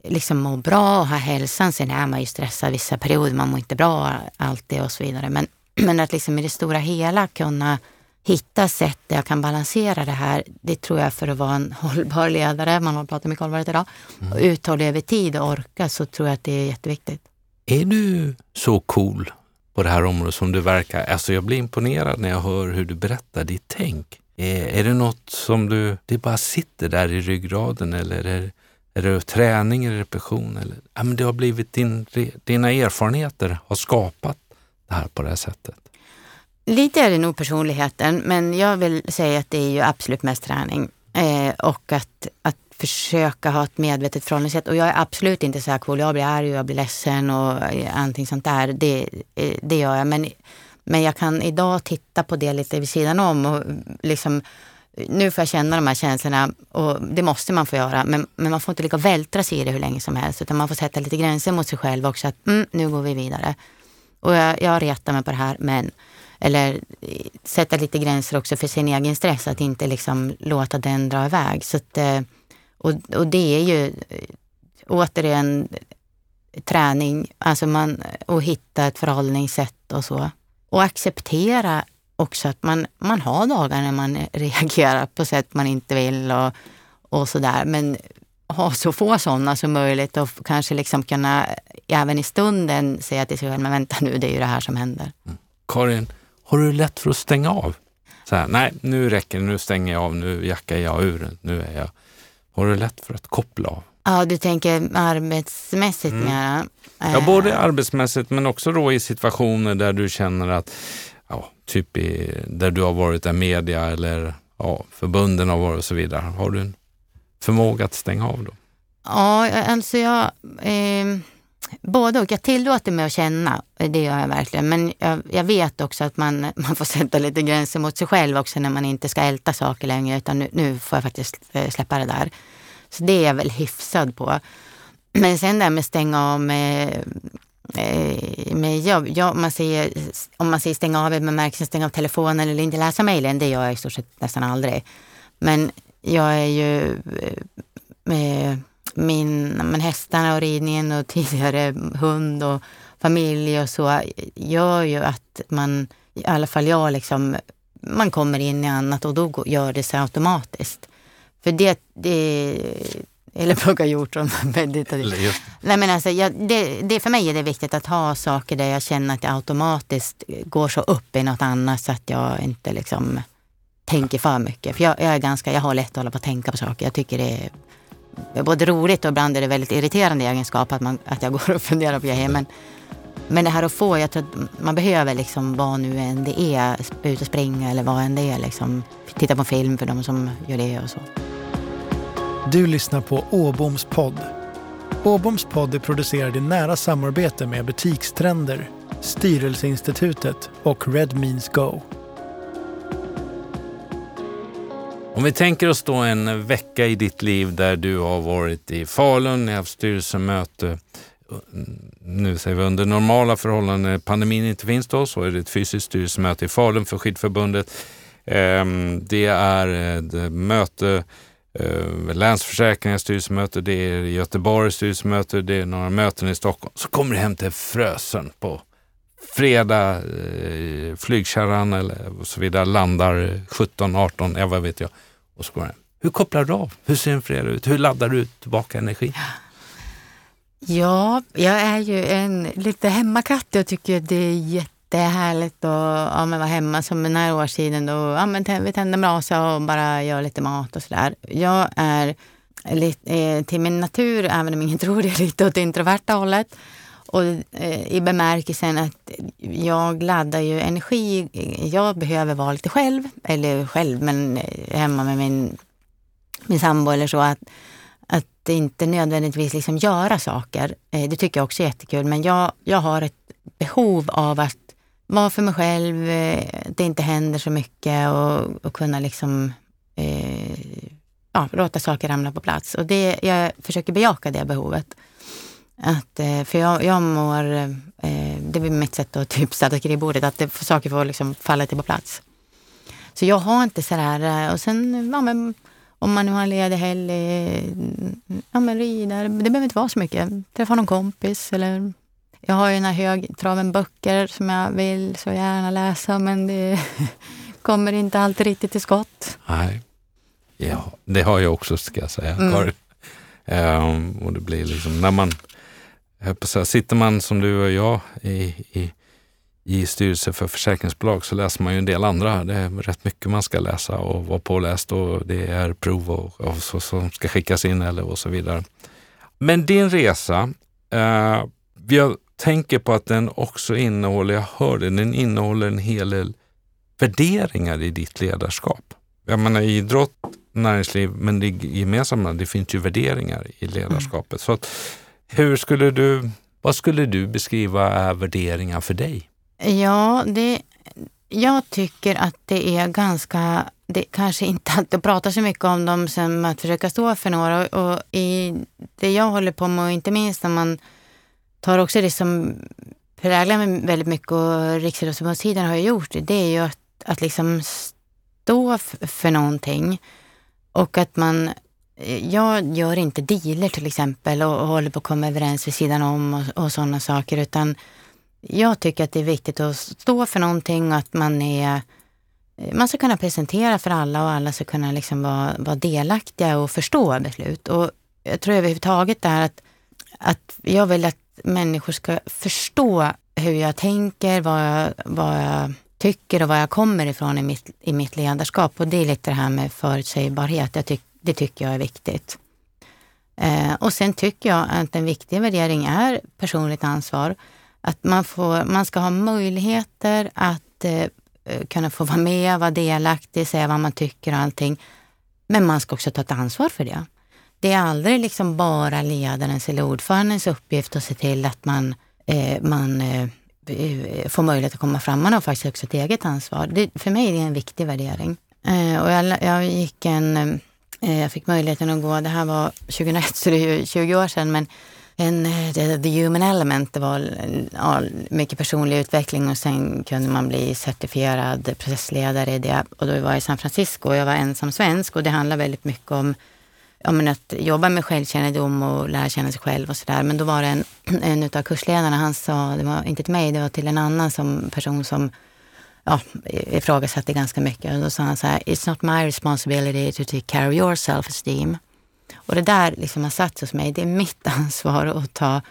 [SPEAKER 2] liksom mår bra och har hälsan. Sen är man ju stressad vissa perioder, man mår inte bra alltid och så vidare. Men, men att liksom i det stora hela kunna hitta sätt där jag kan balansera det här. Det tror jag för att vara en hållbar ledare, man har pratat mycket hållbarhet idag, mm. och uthållig över tid och orka så tror jag att det är jätteviktigt.
[SPEAKER 1] Är du så cool på det här området som du verkar? Alltså jag blir imponerad när jag hör hur du berättar ditt tänk. Är, är det något som du, det bara sitter där i ryggraden eller är, är det träning eller repetition? Eller, ja, men det har blivit din, dina erfarenheter har skapat det här på det här sättet?
[SPEAKER 2] Lite är det nog personligheten, men jag vill säga att det är ju absolut mest träning. Eh, och att, att försöka ha ett medvetet förhållningssätt. Och jag är absolut inte så här cool, jag blir arg och jag blir ledsen och eh, allting sånt där. Det, eh, det gör jag. Men, men jag kan idag titta på det lite vid sidan om och liksom nu får jag känna de här känslorna och det måste man få göra. Men, men man får inte ligga och vältra sig i det hur länge som helst utan man får sätta lite gränser mot sig själv också. att mm, Nu går vi vidare. Och jag, jag retar mig på det här men eller eh, sätta lite gränser också för sin egen stress, att inte liksom låta den dra iväg. Så att, eh, och, och det är ju eh, återigen träning, alltså man, och hitta ett förhållningssätt och så. Och acceptera också att man, man har dagar när man reagerar på sätt man inte vill och, och sådär. Men ha så få sådana som möjligt och kanske liksom kunna även i stunden säga till sig själv, men vänta nu, det är ju det här som händer. Mm.
[SPEAKER 1] Karin, har du lätt för att stänga av? Så här, nej, nu räcker det, nu stänger jag av, nu jackar jag ur, nu är jag... Har du lätt för att koppla av?
[SPEAKER 2] Ja, du tänker arbetsmässigt mm. mera?
[SPEAKER 1] Ja, både arbetsmässigt men också då i situationer där du känner att, ja, typ i, där du har varit i media eller ja, förbunden har varit och så vidare. Har du en förmåga att stänga av då?
[SPEAKER 2] Ja, alltså jag... Eh Både och. Jag tillåter mig att känna, det gör jag verkligen. Men jag, jag, vet också att man, man får sätta lite gränser mot sig själv också när man inte ska älta saker längre. Utan nu, nu får jag faktiskt eh, släppa det där. Så det är jag väl hyfsad på. Men sen det här med stänga av med, med jobb. Ja, man säger, om man säger stänga av i bemärkelsen stänga av telefonen eller inte läsa mejlen, det gör jag i stort sett nästan aldrig. Men jag är ju eh, med min, men hästarna och ridningen och tidigare hund och familj och så gör ju att man, i alla fall jag, liksom, man kommer in i annat och då gör det sig automatiskt. För det, det eller plocka hjortron meditativt. Nej, men alltså, jag, det, det, för mig är det viktigt att ha saker där jag känner att jag automatiskt går så upp i något annat så att jag inte liksom tänker för mycket. För jag, jag är ganska, jag har lätt att hålla på att tänka på saker. Jag tycker det är både roligt och ibland är det väldigt irriterande egenskap att, man, att jag går och funderar på grejer. Men, men det här att få, jag tror att man behöver liksom vad nu än det är, ut och springa eller vad än det är. Liksom, titta på film för de som gör det och så.
[SPEAKER 3] Du lyssnar på Åboms podd. Åboms podd är producerad i nära samarbete med Butikstrender, Styrelseinstitutet och Red Means Go.
[SPEAKER 1] Om vi tänker oss då en vecka i ditt liv där du har varit i Falun, ni har haft styrelsemöte. Eh, nu säger vi under normala förhållanden, pandemin inte finns då, så är det ett fysiskt styrelsemöte i Falun för skidförbundet. Ehm, det är ett möte Eh, länsförsäkringens styrelsemöte, det är Göteborgs styrelsemöte, det är några möten i Stockholm. Så kommer du hem till Frösön på fredag, eh, flygkärran eller så vidare landar 17, 18, ja vad vet jag. Och så går den. Hur kopplar du av? Hur ser en fredag ut? Hur laddar du tillbaka energi?
[SPEAKER 2] Ja, jag är ju en lite hemmakatt. Jag tycker det är jättehärligt att ja, vara hemma som den här årstiden. Då, ja, men vi tänder brasa och bara gör lite mat och sådär. Jag är lite, eh, till min natur, även om ingen tror det, lite åt introverta hållet. Och, eh, I bemärkelsen att jag laddar ju energi. Jag behöver vara lite själv, eller själv, men eh, hemma med min, min sambo eller så. Att, att inte nödvändigtvis liksom göra saker. Eh, det tycker jag också är jättekul. Men jag, jag har ett behov av att vara för mig själv, eh, att det inte händer så mycket och, och kunna liksom eh, ja, låta saker ramla på plats. Och det, jag försöker bejaka det behovet. Att, eh, för jag, jag mår, eh, det är mitt sätt att typ sätta skrivbordet, att det, saker får liksom falla till på plats. Så jag har inte sådär, eh, och sen ja, men, om man nu har en ledig helg, ja men rida, det behöver inte vara så mycket. Träffa någon kompis eller jag har ju den här högtraven böcker som jag vill så gärna läsa men det kommer inte alltid riktigt till skott.
[SPEAKER 1] Nej, ja, det har jag också ska jag säga, mm. Um, och det blir liksom när man, säga, sitter man som du och jag i, i, i styrelse för försäkringsbolag så läser man ju en del andra. Det är rätt mycket man ska läsa och vara påläst och det är prov och, och så, som ska skickas in eller och så vidare. Men din resa, uh, vi har tänker på att den också innehåller, jag hör det, den innehåller en hel del värderingar i ditt ledarskap. Jag menar idrott, näringsliv, men det gemensamma, det finns ju värderingar i ledarskapet. Mm. Så att, hur skulle du, vad skulle du beskriva är värderingar för dig?
[SPEAKER 2] Ja, det, jag tycker att det är ganska, det kanske inte alltid pratar så mycket om dem som att försöka stå för några och i det jag håller på med, och inte minst när man tar också det som präglar mig väldigt mycket och Riksidrottsförbundstiden har jag gjort, det är ju att, att liksom stå för någonting och att man eh, jag gör inte dealer till exempel och, och håller på att komma överens vid sidan om och, och sådana saker utan jag tycker att det är viktigt att stå för någonting och att man är eh, man ska kunna presentera för alla och alla ska kunna liksom vara, vara delaktiga och förstå beslut. Och jag tror överhuvudtaget det här att, att jag vill att människor ska förstå hur jag tänker, vad jag, vad jag tycker och var jag kommer ifrån i mitt, i mitt ledarskap. Och det är lite det här med förutsägbarhet. Jag tyck, det tycker jag är viktigt. Eh, och sen tycker jag att en viktig värdering är personligt ansvar. Att man, får, man ska ha möjligheter att eh, kunna få vara med, vara delaktig, säga vad man tycker och allting. Men man ska också ta ett ansvar för det. Det är aldrig liksom bara ledarens eller ordförandens uppgift att se till att man, eh, man eh, får möjlighet att komma fram. Man har faktiskt också ett eget ansvar. Det, för mig är det en viktig värdering. Eh, och jag, jag, gick en, eh, jag fick möjligheten att gå, det här var 2001 så det är 20 år sedan, men en, the, the Human Element, det var ja, mycket personlig utveckling och sen kunde man bli certifierad processledare i det. Och då var jag i San Francisco och jag var ensam svensk och det handlar väldigt mycket om ja, men att jobba med självkännedom och lära känna sig själv och sådär. Men då var det en, en av kursledarna, han sa, det var inte till mig, det var till en annan som, person som ja, ifrågasatte ganska mycket. Och då sa han så här, it's not my responsibility to take care of your self-esteem. Och det där liksom har satt hos mig, det är mitt ansvar att ta,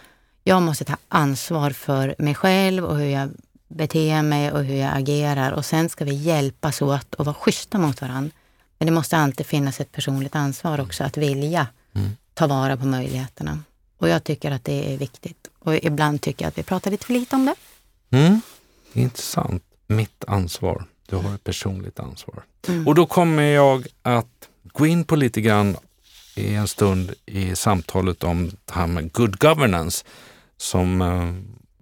[SPEAKER 2] jag måste ta ansvar för mig själv och hur jag beter mig och hur jag agerar. Och sen ska vi hjälpas åt och vara schyssta mot varandra. Men det måste alltid finnas ett personligt ansvar också, att vilja mm. ta vara på möjligheterna. Och jag tycker att det är viktigt. Och ibland tycker jag att vi pratar lite för lite om det.
[SPEAKER 1] Mm. Intressant. Mitt ansvar. Du har ett personligt ansvar. Mm. Och då kommer jag att gå in på lite grann i en stund i samtalet om det här med good governance som eh,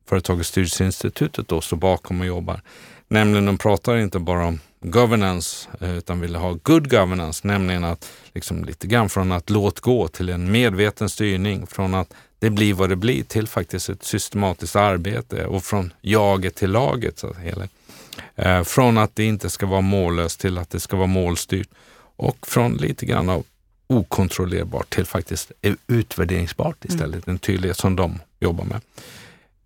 [SPEAKER 1] företaget Styrelseinstitutet då står bakom och jobbar. Nämligen de pratar inte bara om governance eh, utan ville ha good governance, nämligen att liksom lite grann från att låt gå till en medveten styrning, från att det blir vad det blir till faktiskt ett systematiskt arbete och från jaget till laget. Så hela. Eh, från att det inte ska vara mållöst till att det ska vara målstyrt och från lite grann av okontrollerbart till faktiskt utvärderingsbart istället, mm. en tydlighet som de jobbar med.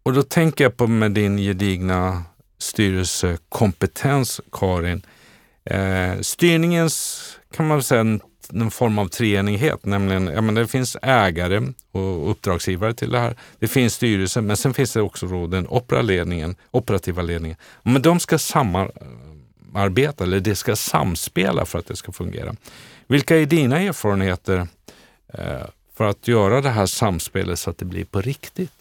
[SPEAKER 1] Och då tänker jag på med din gedigna styrelsekompetens, Karin. Eh, styrningens, kan man säga, en, en form av treenighet, nämligen ja, men det finns ägare och uppdragsgivare till det här. Det finns styrelsen, men sen finns det också då den operaledningen, operativa ledningen. Men de ska samarbeta, eller det ska samspela för att det ska fungera. Vilka är dina erfarenheter eh, för att göra det här samspelet så att det blir på riktigt?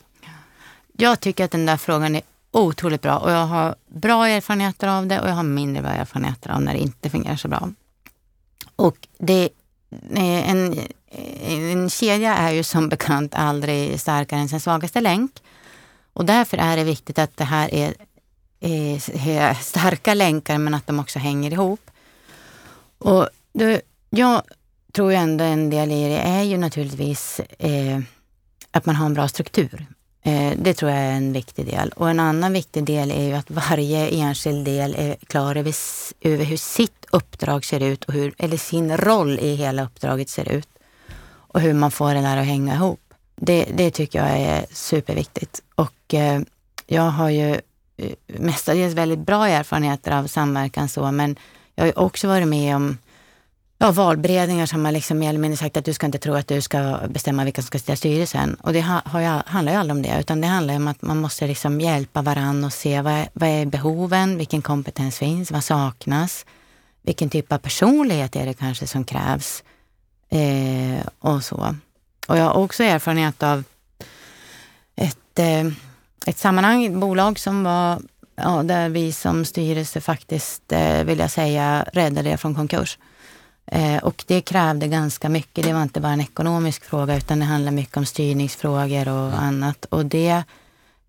[SPEAKER 2] Jag tycker att den där frågan är otroligt bra och jag har bra erfarenheter av det och jag har mindre bra erfarenheter av när det inte fungerar så bra. Och det, eh, en, eh, en kedja är ju som bekant aldrig starkare än sin svagaste länk. Och därför är det viktigt att det här är, eh, är, starka länkar men att de också hänger ihop. Och då, jag tror ju ändå en del i det är ju naturligtvis eh, att man har en bra struktur. Eh, det tror jag är en viktig del. Och en annan viktig del är ju att varje enskild del är klar över, över hur sitt uppdrag ser ut och hur, eller sin roll i hela uppdraget ser ut. Och hur man får det där att hänga ihop. Det, det tycker jag är superviktigt. Och eh, jag har ju eh, mestadels väldigt bra erfarenheter av samverkan så, men jag har ju också varit med om ja, valberedningar som har liksom mer eller mindre sagt att du ska inte tro att du ska bestämma vilka som ska sitta i styrelsen. Och det har jag, handlar ju aldrig om det, utan det handlar om att man måste liksom hjälpa varandra och se vad är, vad är behoven, vilken kompetens finns, vad saknas, vilken typ av personlighet är det kanske som krävs eh, och så. Och jag har också erfarenhet av ett, eh, ett sammanhang, ett bolag som var ja, där vi som styrelse faktiskt, eh, vill jag säga, räddade det från konkurs. Eh, och det krävde ganska mycket. Det var inte bara en ekonomisk fråga utan det handlade mycket om styrningsfrågor och mm. annat. Och det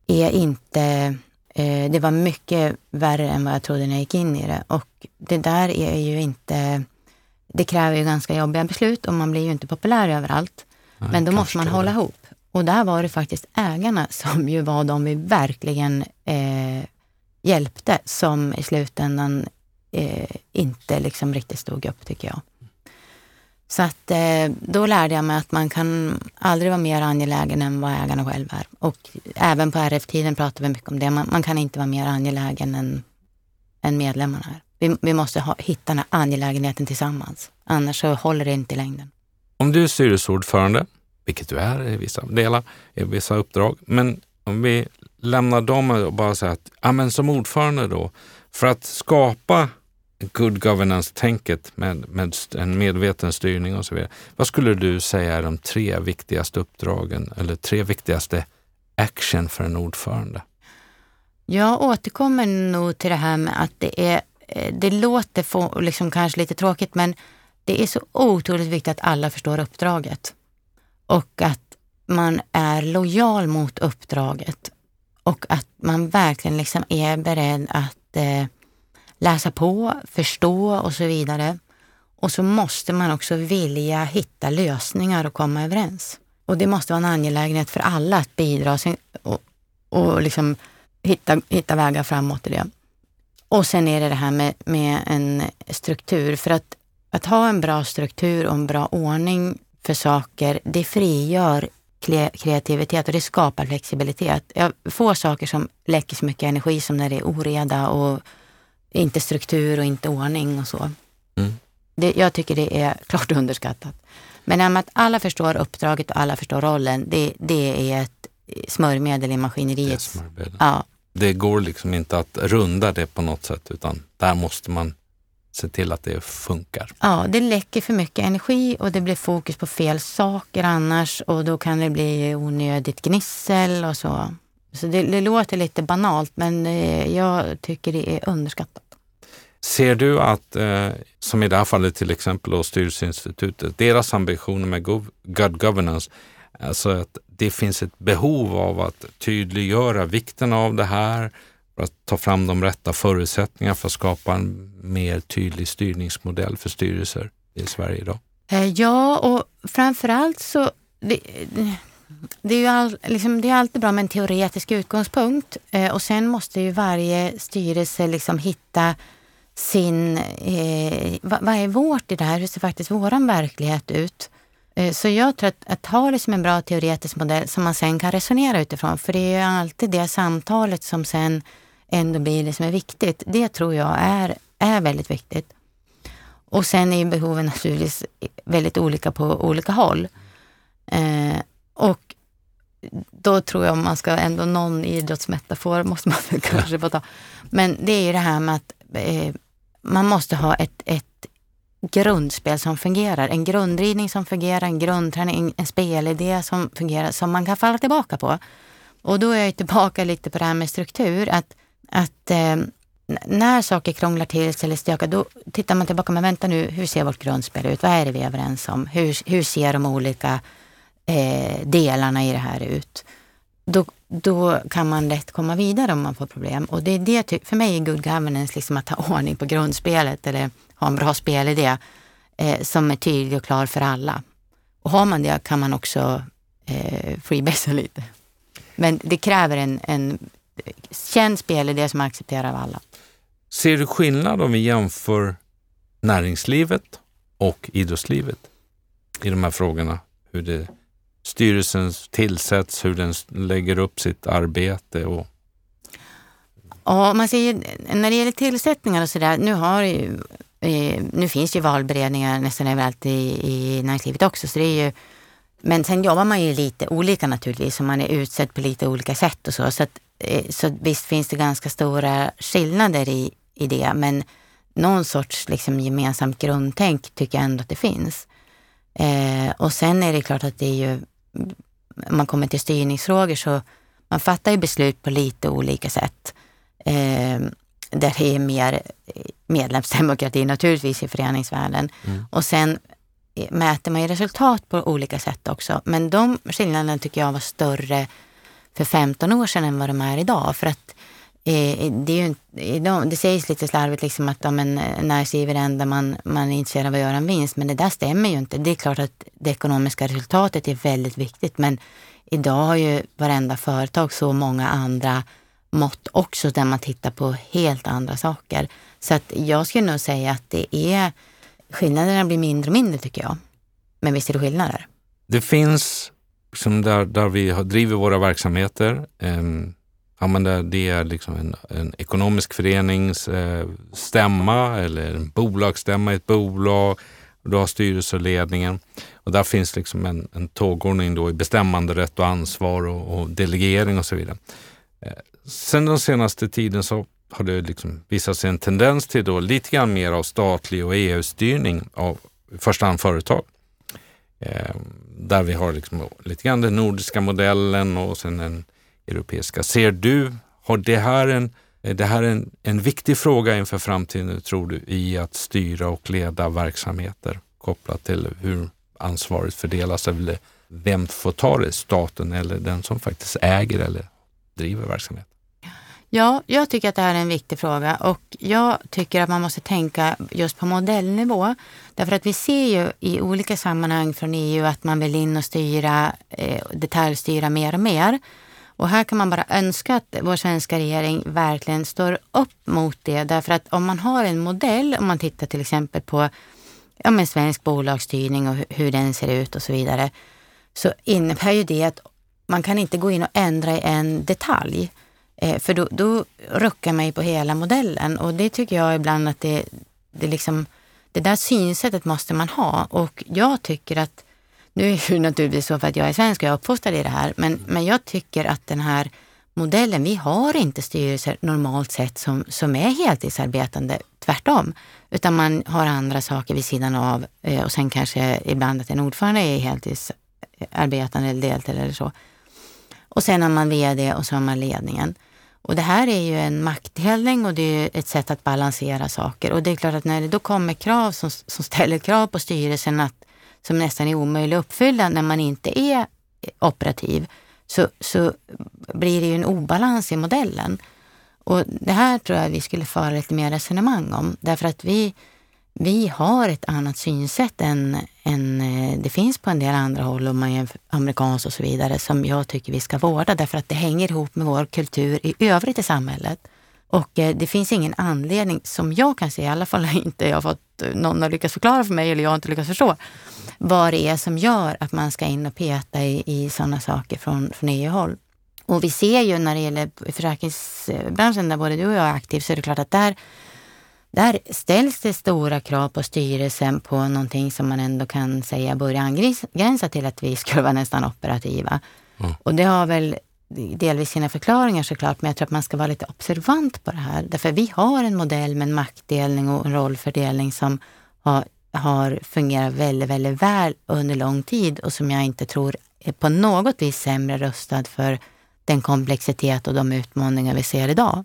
[SPEAKER 2] är inte... Eh, det var mycket värre än vad jag trodde när jag gick in i det. Och det där är ju inte... Det kräver ju ganska jobbiga beslut och man blir ju inte populär överallt. Nej, Men då måste man hålla ihop. Och där var det faktiskt ägarna som ju var de vi verkligen eh, hjälpte som i slutändan eh, inte liksom riktigt stod upp, tycker jag. Så att eh, då lärde jag mig att man kan aldrig vara mer angelägen än vad ägarna själva är. Och även på RF-tiden pratar vi mycket om det. Man, man, kan inte vara mer angelägen än, än medlemmarna är. Vi, vi måste ha, hitta den här angelägenheten tillsammans. Annars så håller det inte i längden.
[SPEAKER 1] Om du är styrelseordförande, vilket du är i vissa delar, i vissa uppdrag, men om vi lämnar dem och bara säger att ja, men som ordförande då, för att skapa good governance-tänket med, med en medveten styrning och så vidare. Vad skulle du säga är de tre viktigaste uppdragen eller tre viktigaste action för en ordförande?
[SPEAKER 2] Jag återkommer nog till det här med att det är, eh, det låter få, liksom kanske lite tråkigt, men det är så otroligt viktigt att alla förstår uppdraget och att man är lojal mot uppdraget och att man verkligen liksom är beredd att eh, läsa på, förstå och så vidare. Och så måste man också vilja hitta lösningar och komma överens. Och det måste vara en angelägenhet för alla att bidra och, och liksom hitta, hitta vägar framåt i det. Och sen är det det här med, med en struktur. För att, att ha en bra struktur och en bra ordning för saker, det frigör kreativitet och det skapar flexibilitet. Jag få saker som läcker så mycket energi som när det är oreda och inte struktur och inte ordning och så. Mm. Det, jag tycker det är klart underskattat. Men att alla förstår uppdraget och alla förstår rollen, det, det är ett smörjmedel i maskineriet.
[SPEAKER 1] Det, ja. det går liksom inte att runda det på något sätt utan där måste man se till att det funkar.
[SPEAKER 2] Ja, det läcker för mycket energi och det blir fokus på fel saker annars och då kan det bli onödigt gnissel och så. Så det, det låter lite banalt men eh, jag tycker det är underskattat.
[SPEAKER 1] Ser du att, eh, som i det här fallet till exempel då Styrelseinstitutet, deras ambitioner med good governance, alltså att det finns ett behov av att tydliggöra vikten av det här, för att ta fram de rätta förutsättningarna för att skapa en mer tydlig styrningsmodell för styrelser i Sverige idag?
[SPEAKER 2] Eh, ja, och framförallt så det, det är ju all, liksom, det är alltid bra med en teoretisk utgångspunkt eh, och sen måste ju varje styrelse liksom hitta sin, eh, vad, vad, är vårt i det här? Hur ser faktiskt våran verklighet ut? Eh, så jag tror att, att ha det som en bra teoretisk modell som man sen kan resonera utifrån, för det är ju alltid det samtalet som sen ändå blir det som är viktigt. Det tror jag är, är väldigt viktigt. Och sen är ju behoven naturligtvis väldigt olika på olika håll. Eh, och då tror jag om man ska ändå någon idrottsmetafor måste man kanske få ta. Men det är ju det här med att eh, man måste ha ett, ett grundspel som fungerar. En grundridning som fungerar, en grundträning, en spelidé som fungerar, som man kan falla tillbaka på. Och då är jag tillbaka lite på det här med struktur. Att, att eh, när saker krånglar till sig eller stökar, då tittar man tillbaka. Men vänta nu, hur ser vårt grundspel ut? Vad är det vi är överens om? Hur, hur ser de olika eh, delarna i det här ut? Då, då kan man lätt komma vidare om man får problem. Och det är det, för mig är good governance liksom att ha ordning på grundspelet eller ha en bra spelidé eh, som är tydlig och klar för alla. Och har man det kan man också eh, freebasa lite. Men det kräver en, en eh, känd spelidé som accepterar av alla.
[SPEAKER 1] Ser du skillnad om vi jämför näringslivet och idrottslivet i de här frågorna? Hur det, styrelsen tillsätts, hur den lägger upp sitt arbete och
[SPEAKER 2] Ja, man säger, när det gäller tillsättningar och sådär, nu har ju, eh, nu finns ju valberedningar nästan överallt i, i näringslivet också, så det är ju men sen jobbar man ju lite olika naturligtvis och man är utsedd på lite olika sätt och så. Så, att, eh, så visst finns det ganska stora skillnader i, i det, men någon sorts liksom gemensamt grundtänk tycker jag ändå att det finns. Eh, och sen är det klart att det är ju, man kommer till styrningsfrågor så man fattar ju beslut på lite olika sätt. Eh, där det är mer medlemsdemokrati naturligtvis i föreningsvärlden. Mm. Och sen mäter man ju resultat på olika sätt också. Men de skillnaderna tycker jag var större för 15 år sedan än vad de är idag. För att eh, Eh, det, är ju, det sägs lite slarvigt liksom att om en eh, näringsliv är det enda man, man är intresserad av att göra en vinst. Men det där stämmer ju inte. Det är klart att det ekonomiska resultatet är väldigt viktigt. Men idag har ju varenda företag så många andra mått också där man tittar på helt andra saker. Så att jag skulle nog säga att det är skillnaderna blir mindre och mindre tycker jag. Men visst är det skillnader?
[SPEAKER 1] Det finns, liksom där, där vi driver våra verksamheter, en, ja, men det, det är liksom en, en ekonomisk förenings eh, stämma eller en bolagsstämma i ett bolag. Du har styrelse och ledningen. Och där finns liksom en, en tågordning då i bestämmanderätt och ansvar och, och delegering och så vidare. Eh, sen den senaste tiden så har det liksom visat sig en tendens till då lite grann mer av statlig och EU-styrning av i första hand företag. Eh, där vi har liksom lite grann den nordiska modellen och sen en europeiska. Ser du, har det här en, eh, det här en, en viktig fråga inför framtiden tror du i att styra och leda verksamheter kopplat till hur ansvaret fördelas eller vem får ta det, staten eller den som faktiskt äger eller driver verksamheten?
[SPEAKER 2] Ja, jag tycker att det här är en viktig fråga och jag tycker att man måste tänka just på modellnivå. Därför att vi ser ju i olika sammanhang från EU att man vill in och styra, eh, detaljstyra mer och mer. Och här kan man bara önska att vår svenska regering verkligen står upp mot det. Därför att om man har en modell, om man tittar till exempel på ja, men svensk bolagsstyrning och hur den ser ut och så vidare, så innebär ju det att man kan inte gå in och ändra i en detalj. Eh, för då, då ruckar man ju på hela modellen och det tycker jag ibland att det, det liksom, det där synsättet måste man ha och jag tycker att, nu är det naturligtvis så för att jag är svensk och jag är uppfostrad i det här, men, men jag tycker att den här modellen, vi har inte styrelser normalt sett som, som är heltidsarbetande, tvärtom. Utan man har andra saker vid sidan av eh, och sen kanske ibland att en ordförande är heltidsarbetande eller deltid eller så. Och sen har man vd och så har man ledningen. Och det här är ju en maktdelning och det är ett sätt att balansera saker. Och det är klart att när det då kommer krav som, som ställer krav på styrelsen att, som nästan är omöjlig att uppfylla när man inte är eh, operativ, så, så blir det ju en obalans i modellen. Och det här tror jag vi skulle föra lite mer resonemang om. Därför att vi, vi har ett annat synsätt än, än eh, det finns på en del andra håll, om man är amerikansk och så vidare, som jag tycker vi ska vårda därför att det hänger ihop med vår kultur i övrigt i samhället. Och eh, det finns ingen anledning, som jag kan se, i alla fall inte jag har fått eh, någon har lyckats förklara för mig eller jag har inte lyckats förstå, vad det är som gör att man ska in och peta i, i sådana saker från, från EU-håll. Och vi ser ju när det gäller försäkringsbranschen, där både du och jag är aktiv, så är det klart att där där ställs det stora krav på styrelsen på någonting som man ändå kan säga börjar angränsa till att vi skulle vara nästan operativa. Mm. Och det har väl delvis sina förklaringar såklart, men jag tror att man ska vara lite observant på det här. Därför vi har en modell med en maktdelning och en rollfördelning som har, har fungerat väldigt, väldigt väl under lång tid och som jag inte tror är på något vis sämre rustad för den komplexitet och de utmaningar vi ser idag.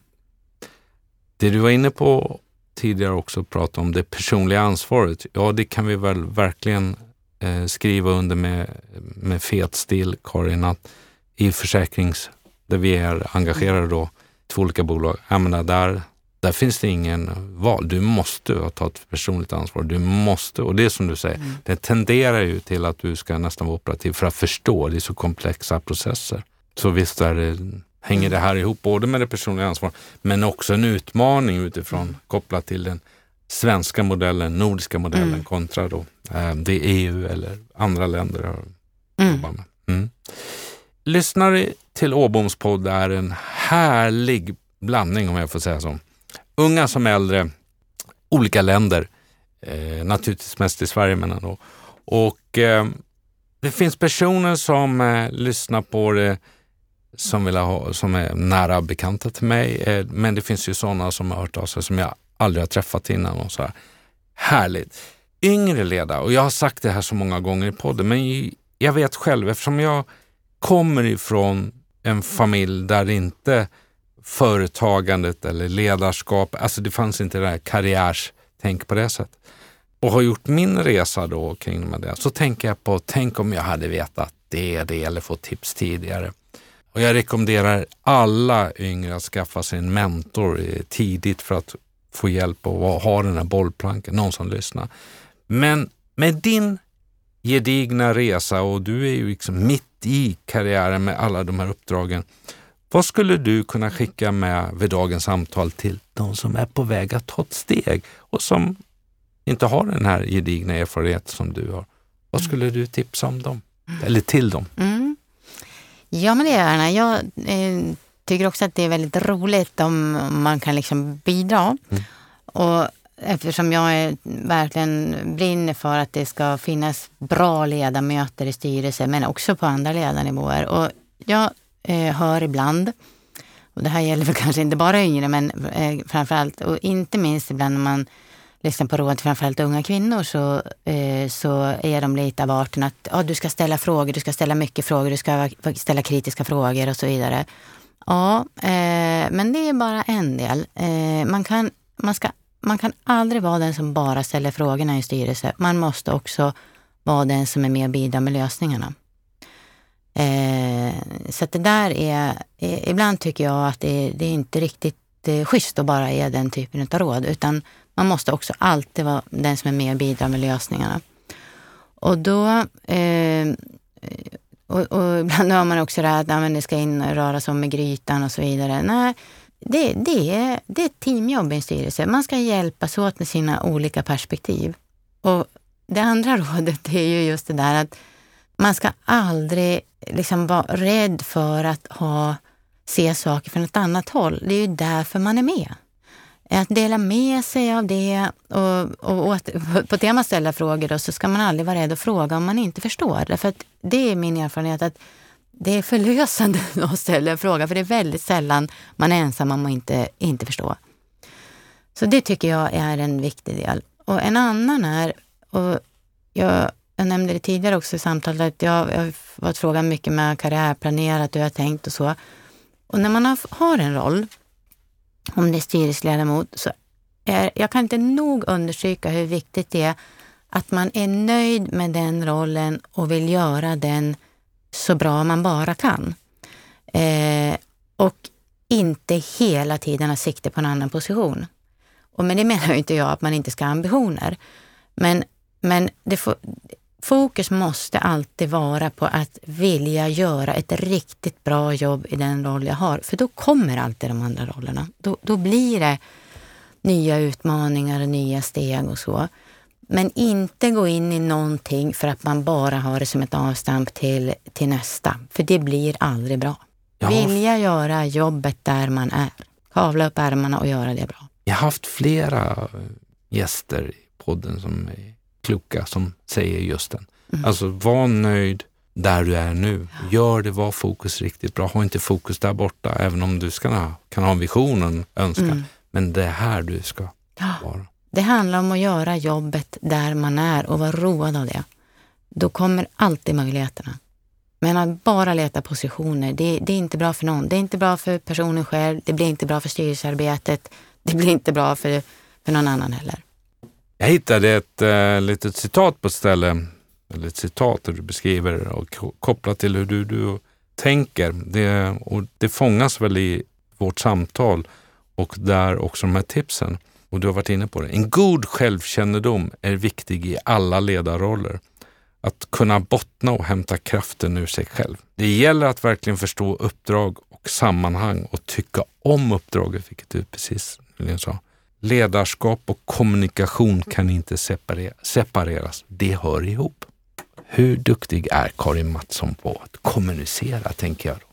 [SPEAKER 1] Det du var inne på tidigare också prata om det personliga ansvaret. Ja, det kan vi väl verkligen eh, skriva under med, med fet stil, Karin, att i försäkrings där vi är engagerade då, två olika bolag. Jag menar, där, där finns det ingen val. Du måste ta ett personligt ansvar. Du måste, och det är som du säger, mm. det tenderar ju till att du ska nästan vara operativ för att förstå. Det är så komplexa processer. Så visst är det, hänger det här ihop, både med det personliga ansvaret men också en utmaning utifrån mm. kopplat till den svenska modellen, nordiska modellen mm. kontra då eh, det EU eller andra länder har mm. jobbat med. Mm. Lyssnare till Åboms podd är en härlig blandning om jag får säga så. Unga som äldre, olika länder, eh, naturligtvis mest i Sverige men ändå. Och eh, det finns personer som eh, lyssnar på det som, vill ha, som är nära bekanta till mig. Eh, men det finns ju sådana som har hört av sig som jag aldrig har träffat innan. Och så här. Härligt! Yngre ledare, och jag har sagt det här så många gånger i podden, men jag vet själv eftersom jag kommer ifrån en familj där inte företagandet eller ledarskap, alltså det fanns inte det här karriärstänk på det sättet. Och har gjort min resa då kring det, så tänker jag på, tänk om jag hade vetat det, det eller fått tips tidigare. Och jag rekommenderar alla yngre att skaffa sig en mentor tidigt för att få hjälp och ha den här bollplanken, någon som lyssnar. Men med din gedigna resa och du är ju liksom mitt i karriären med alla de här uppdragen. Vad skulle du kunna skicka med vid dagens samtal till de som är på väg att ta ett steg och som inte har den här gedigna erfarenhet som du har? Vad mm. skulle du tipsa om dem? Eller till dem?
[SPEAKER 2] Mm. Ja, men det gärna. Jag eh, tycker också att det är väldigt roligt om man kan liksom bidra. Mm. Och eftersom jag är, verkligen brinner för att det ska finnas bra ledamöter i styrelsen, men också på andra ledarnivåer. Och jag eh, hör ibland, och det här gäller väl kanske inte bara yngre, men eh, framförallt, och inte minst ibland när man lyssnar på råd till framförallt unga kvinnor så, eh, så är de lite av arten att ja, du ska ställa frågor, du ska ställa mycket frågor, du ska ställa kritiska frågor och så vidare. Ja, eh, men det är bara en del. Eh, man, kan, man ska man kan aldrig vara den som bara ställer frågorna i en styrelse. Man måste också vara den som är med och bidrar med lösningarna. Eh, så det där är, eh, ibland tycker jag att det, det är inte riktigt eh, schysst att bara ge den typen av råd, utan man måste också alltid vara den som är med och bidrar med lösningarna. Och då, eh, och, och ibland hör man också det här att ja, det ska in och röras om med grytan och så vidare. Nej, det, det, är, det är ett teamjobb i en styrelse. Man ska hjälpas åt med sina olika perspektiv. Och det andra rådet är ju just det där att man ska aldrig liksom vara rädd för att ha, se saker från ett annat håll. Det är ju därför man är med. Att dela med sig av det och, och, och på temat ställa frågor då, så ska man aldrig vara rädd att fråga om man inte förstår. Därför att det är min erfarenhet att det är förlösande att ställa en fråga, för det är väldigt sällan man är ensam om att inte, inte förstå. Så det tycker jag är en viktig del. Och en annan är, och jag, jag nämnde det tidigare också i samtalet, att jag, jag har varit frågan mycket med karriärplanerat, hur jag har tänkt och så. Och när man har, har en roll, om det är styrelseledamot, så är, jag kan inte nog understryka hur viktigt det är att man är nöjd med den rollen och vill göra den så bra man bara kan. Eh, och inte hela tiden ha sikte på en annan position. Och med det menar inte jag att man inte ska ha ambitioner. Men, men det får, fokus måste alltid vara på att vilja göra ett riktigt bra jobb i den roll jag har. För då kommer alltid de andra rollerna. Då, då blir det nya utmaningar och nya steg och så. Men inte gå in i någonting för att man bara har det som ett avstamp till, till nästa. För det blir aldrig bra. Ja. Vilja göra jobbet där man är. Kavla upp ärmarna och göra det bra.
[SPEAKER 1] Jag har haft flera gäster i podden som är kloka som säger just den. Mm. Alltså var nöjd där du är nu. Gör det, var fokus riktigt bra. Ha inte fokus där borta, även om du ska, kan ha en vision och en önskan. Mm. Men det är här du ska vara.
[SPEAKER 2] Det handlar om att göra jobbet där man är och vara road av det. Då kommer alltid möjligheterna. Men att bara leta positioner, det, det, är inte bra för någon. Det är inte bra för personen själv, det blir inte bra för styrelsearbetet, det blir inte bra för, för någon annan heller.
[SPEAKER 1] Jag hittade ett äh, litet citat på ett ställe, eller ett citat där du beskriver och kopplat till hur du, du tänker. Det, och det fångas väl i vårt samtal och där också de här tipsen. Och du har varit inne på det. En god självkännedom är viktig i alla ledarroller. Att kunna bottna och hämta kraften ur sig själv. Det gäller att verkligen förstå uppdrag och sammanhang och tycka om uppdraget, vilket du precis sa. Ledarskap och kommunikation kan inte separeras. Det hör ihop. Hur duktig är Karin Mattsson på att kommunicera, tänker jag. Då?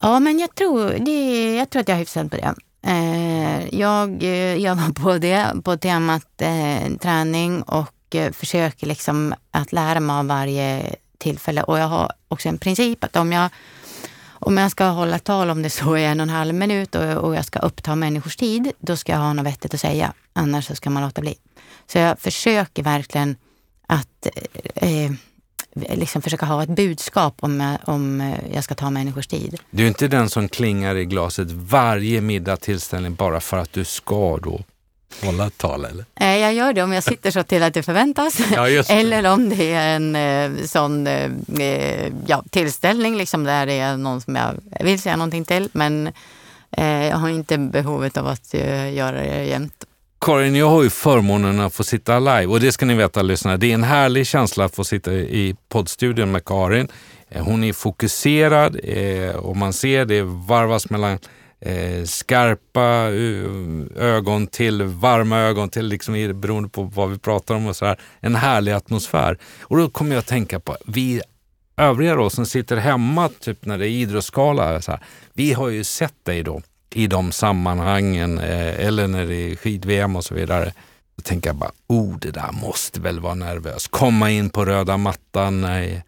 [SPEAKER 2] Ja, men jag tror, det, jag tror att jag är hyfsad på det. Eh, jag eh, jobbar på det, på temat eh, träning och eh, försöker liksom att lära mig av varje tillfälle. Och jag har också en princip att om jag, om jag ska hålla tal om det så i en och en halv minut och, och jag ska uppta människors tid, då ska jag ha något vettigt att säga. Annars så ska man låta bli. Så jag försöker verkligen att eh, eh liksom försöka ha ett budskap om jag, om jag ska ta människors tid.
[SPEAKER 1] Du är inte den som klingar i glaset varje middag tillställning bara för att du ska då hålla ett tal eller?
[SPEAKER 2] Eh, jag gör det om jag sitter så till att det förväntas. Ja, det. eller om det är en eh, sån eh, ja, tillställning liksom där det är någon som jag vill säga någonting till. Men jag har inte behovet av att göra det jämt.
[SPEAKER 1] Karin, jag har ju förmånen att få sitta live och det ska ni veta lyssnare. Det är en härlig känsla att få sitta i poddstudion med Karin. Eh, hon är fokuserad eh, och man ser det varvas mellan eh, skarpa ögon till varma ögon till, liksom, beroende på vad vi pratar om och så här. En härlig atmosfär. Och då kommer jag att tänka på, vi övriga då som sitter hemma, typ när det är idrottsskala, så här, vi har ju sett dig då i de sammanhangen eh, eller när det är skid-VM och så vidare. Då tänker jag bara, oh det där måste väl vara nervöst. Komma in på röda mattan, nej,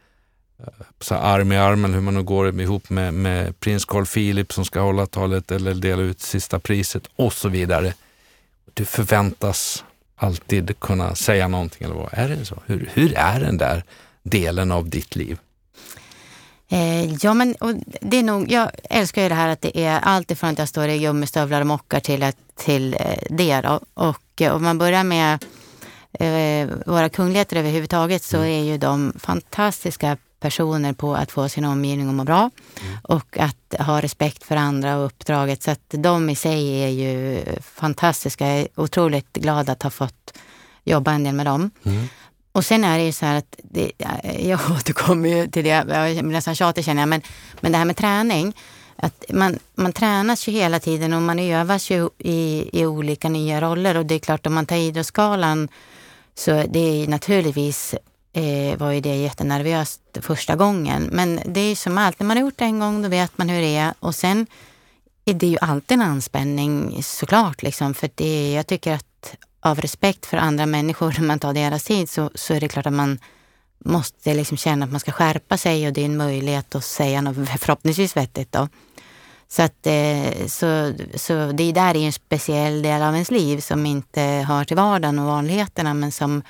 [SPEAKER 1] eh, så arm i armen, hur man nu går ihop med, med prins Carl Philip som ska hålla talet eller dela ut sista priset och så vidare. Du förväntas alltid kunna säga någonting eller vad är det så? Hur, hur är den där delen av ditt liv?
[SPEAKER 2] Eh, ja, men det är nog, jag älskar ju det här att det är allt ifrån att jag står i gummistövlar och mockar till, till eh, det. Då. Och eh, om man börjar med eh, våra kungligheter överhuvudtaget så mm. är ju de fantastiska personer på att få sin omgivning att må bra mm. och att ha respekt för andra och uppdraget. Så att de i sig är ju fantastiska. Jag är otroligt glad att ha fått jobba en del med dem. Mm. Och sen är det ju så här att, det, jag återkommer ju till det, jag blir nästan tjatig känner jag, men, men det här med träning. Att man, man tränas ju hela tiden och man övas ju i, i olika nya roller och det är klart om man tar idrottsskalan så det är naturligtvis eh, var ju det jättenervöst första gången. Men det är som allt, när man har gjort det en gång då vet man hur det är och sen är det ju alltid en anspänning såklart. Liksom, för det, jag tycker att av respekt för andra människor, när man tar deras tid, så, så är det klart att man måste liksom känna att man ska skärpa sig och det är en möjlighet att säga något förhoppningsvis vettigt. Då. Så, att, eh, så, så det där är en speciell del av ens liv som inte hör till vardagen och vanligheterna men som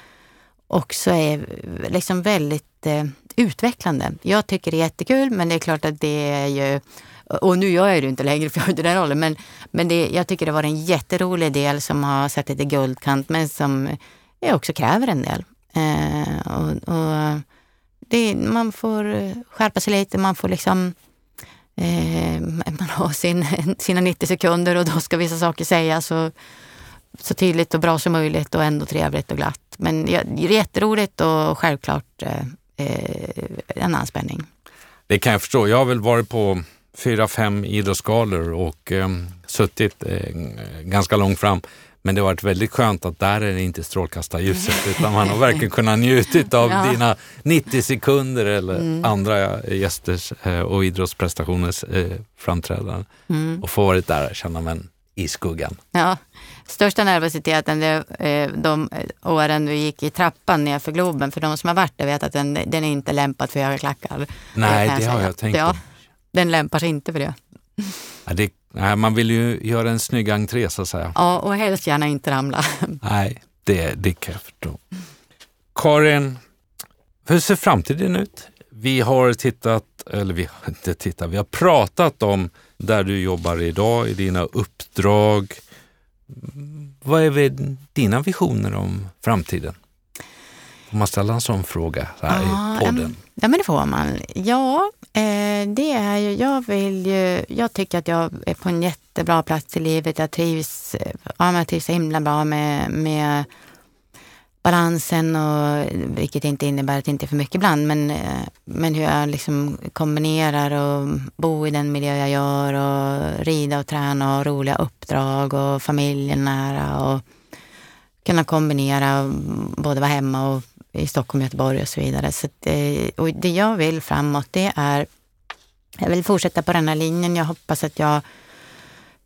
[SPEAKER 2] också är liksom väldigt eh, utvecklande. Jag tycker det är jättekul men det är klart att det är ju och nu gör jag det inte längre för jag har inte den rollen. Men, men det, jag tycker det var en jätterolig del som har satt lite guldkant men som eh, också kräver en del. Eh, och, och det, man får skärpa sig lite, man får liksom eh, man har sin, sina 90 sekunder och då ska vissa saker sägas så, så tydligt och bra som möjligt och ändå trevligt och glatt. Men ja, det är jätteroligt och självklart eh, eh en anspänning.
[SPEAKER 1] Det kan jag förstå. Jag har väl varit på fyra, fem idrottsgalor och eh, suttit eh, ganska långt fram. Men det har varit väldigt skönt att där är det inte strålkastarljuset utan man har verkligen kunnat njutit av ja. dina 90 sekunder eller mm. andra gästers eh, och idrottsprestationers eh, framträdanden. Mm. Och få varit där och känna men i skuggan.
[SPEAKER 2] Ja, största nervositeten det, eh, de åren du gick i trappan nerför Globen. För de som har varit där vet att den, den är inte lämpad för höga klackar.
[SPEAKER 1] Nej, det, det har jag tänkt ja. på
[SPEAKER 2] den lämpar sig inte för det.
[SPEAKER 1] Ja, det nej, man vill ju göra en snygg entré så att säga.
[SPEAKER 2] Ja, och helst gärna inte ramla.
[SPEAKER 1] Nej, det, det kan jag förstå. Karin, hur ser framtiden ut? Vi har tittat, eller vi har inte tittat, vi har pratat om där du jobbar idag, i dina uppdrag. Vad är dina visioner om framtiden? Får man ställa en sån fråga här
[SPEAKER 2] Ja,
[SPEAKER 1] i podden?
[SPEAKER 2] Ja, men det får man. Ja, eh, det är ju, jag vill ju, jag tycker att jag är på en jättebra plats i livet. Jag trivs, ja, jag trivs så himla bra med, med balansen, och, vilket inte innebär att det inte är för mycket ibland, men, eh, men hur jag liksom kombinerar och bo i den miljö jag gör och rida och träna och roliga uppdrag och familjen nära och kunna kombinera och både vara hemma och i Stockholm, Göteborg och så vidare. Så det, eh, och det jag vill framåt det är, jag vill fortsätta på den här linjen. Jag hoppas att jag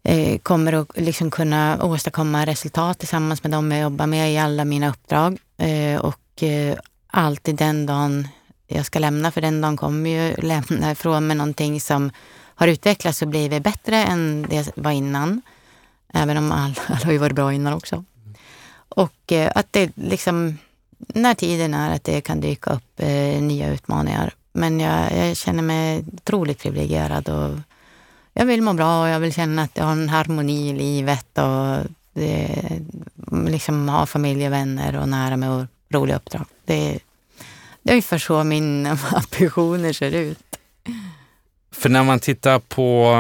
[SPEAKER 2] eh, kommer att liksom kunna åstadkomma resultat tillsammans med dem jag jobbar med i alla mina uppdrag. Eh, och eh, alltid den dagen jag ska lämna, för den dagen kommer ju lämna ifrån mig någonting som har utvecklats och blivit bättre än det var innan. Även om alla, all har ju varit bra innan också. Och eh, att det liksom, när tiden är att det kan dyka upp eh, nya utmaningar. Men jag, jag känner mig otroligt privilegierad och jag vill må bra och jag vill känna att jag har en harmoni i livet och det, liksom ha familj och vänner och nära mig och roliga uppdrag. Det, det är ungefär så mina ambitioner ser ut.
[SPEAKER 1] För när man tittar på,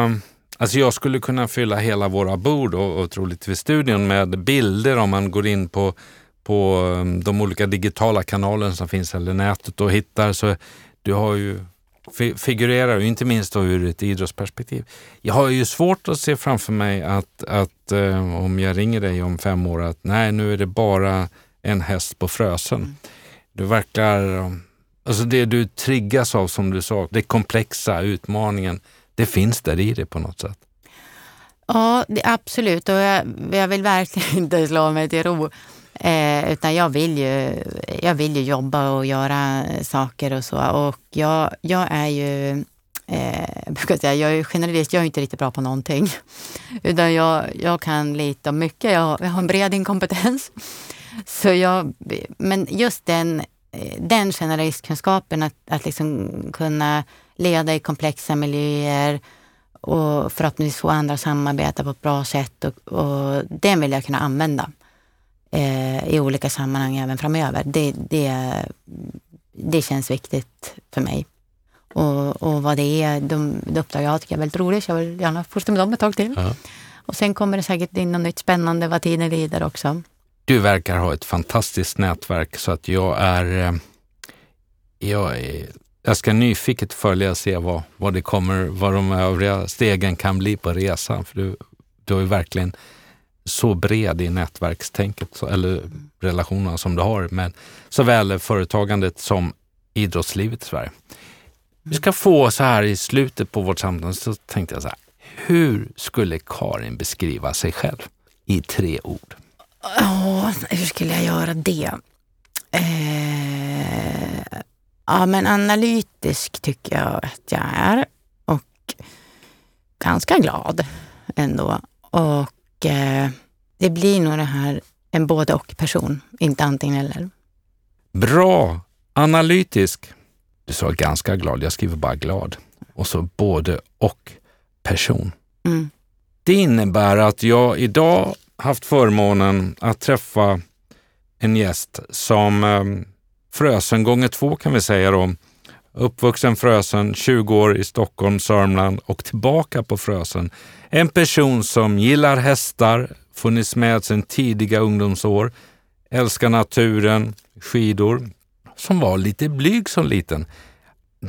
[SPEAKER 1] alltså jag skulle kunna fylla hela våra bord och, och troligtvis studion med bilder om man går in på, på um, de olika digitala kanalerna som finns eller nätet och hittar så du har ju fi- figurerar inte minst då ur ett idrottsperspektiv. Jag har ju svårt att se framför mig att, att eh, om jag ringer dig om fem år att nej nu är det bara en häst på Frösen. Du verkar um, Alltså det du triggas av som du sa, det komplexa, utmaningen, det finns där i det på något sätt.
[SPEAKER 2] Ja, det, absolut. Och jag, jag vill verkligen inte slå mig till ro. Eh, utan jag vill, ju, jag vill ju jobba och göra saker och så. Och jag, jag är ju, eh, jag brukar säga, jag är generalist, jag är inte riktigt bra på någonting. Utan jag, jag kan lite om mycket, jag, jag har en bred inkompetens. Så jag, men just den, eh, den generalistkunskapen, att, att liksom kunna leda i komplexa miljöer och förhoppningsvis få andra att samarbeta på ett bra sätt. Och, och den vill jag kunna använda eh, i olika sammanhang även framöver. Det, det, det känns viktigt för mig. Och, och vad det är, de, de uppdrag jag har tycker är väldigt roligt. så Jag vill gärna fortsätta med dem ett tag till.
[SPEAKER 1] Ja.
[SPEAKER 2] Och sen kommer det säkert in något nytt spännande vad tiden lider också.
[SPEAKER 1] Du verkar ha ett fantastiskt nätverk så att jag är, eh, jag, är, jag ska nyfiket följa och se vad, vad det kommer, vad de övriga stegen kan bli på resan. För du, du är ju verkligen så bred i nätverkstänket, eller relationerna som du har med såväl företagandet som idrottslivet i Sverige. Vi ska få så här i slutet på vårt samtal, så tänkte jag så här. Hur skulle Karin beskriva sig själv i tre ord?
[SPEAKER 2] Ja, hur skulle jag göra det? Eh, ja, men analytisk tycker jag att jag är. Och ganska glad ändå. Och eh, det blir nog det här en både och person, inte antingen eller.
[SPEAKER 1] Bra! Analytisk. Du sa ganska glad, jag skriver bara glad. Och så både och person.
[SPEAKER 2] Mm.
[SPEAKER 1] Det innebär att jag idag haft förmånen att träffa en gäst som eh, Frösen gånger två kan vi säga då. Uppvuxen Frösön, 20 år i Stockholm, Sörmland och tillbaka på Frösön. En person som gillar hästar, funnits med sedan tidiga ungdomsår, älskar naturen, skidor, som var lite blyg som liten.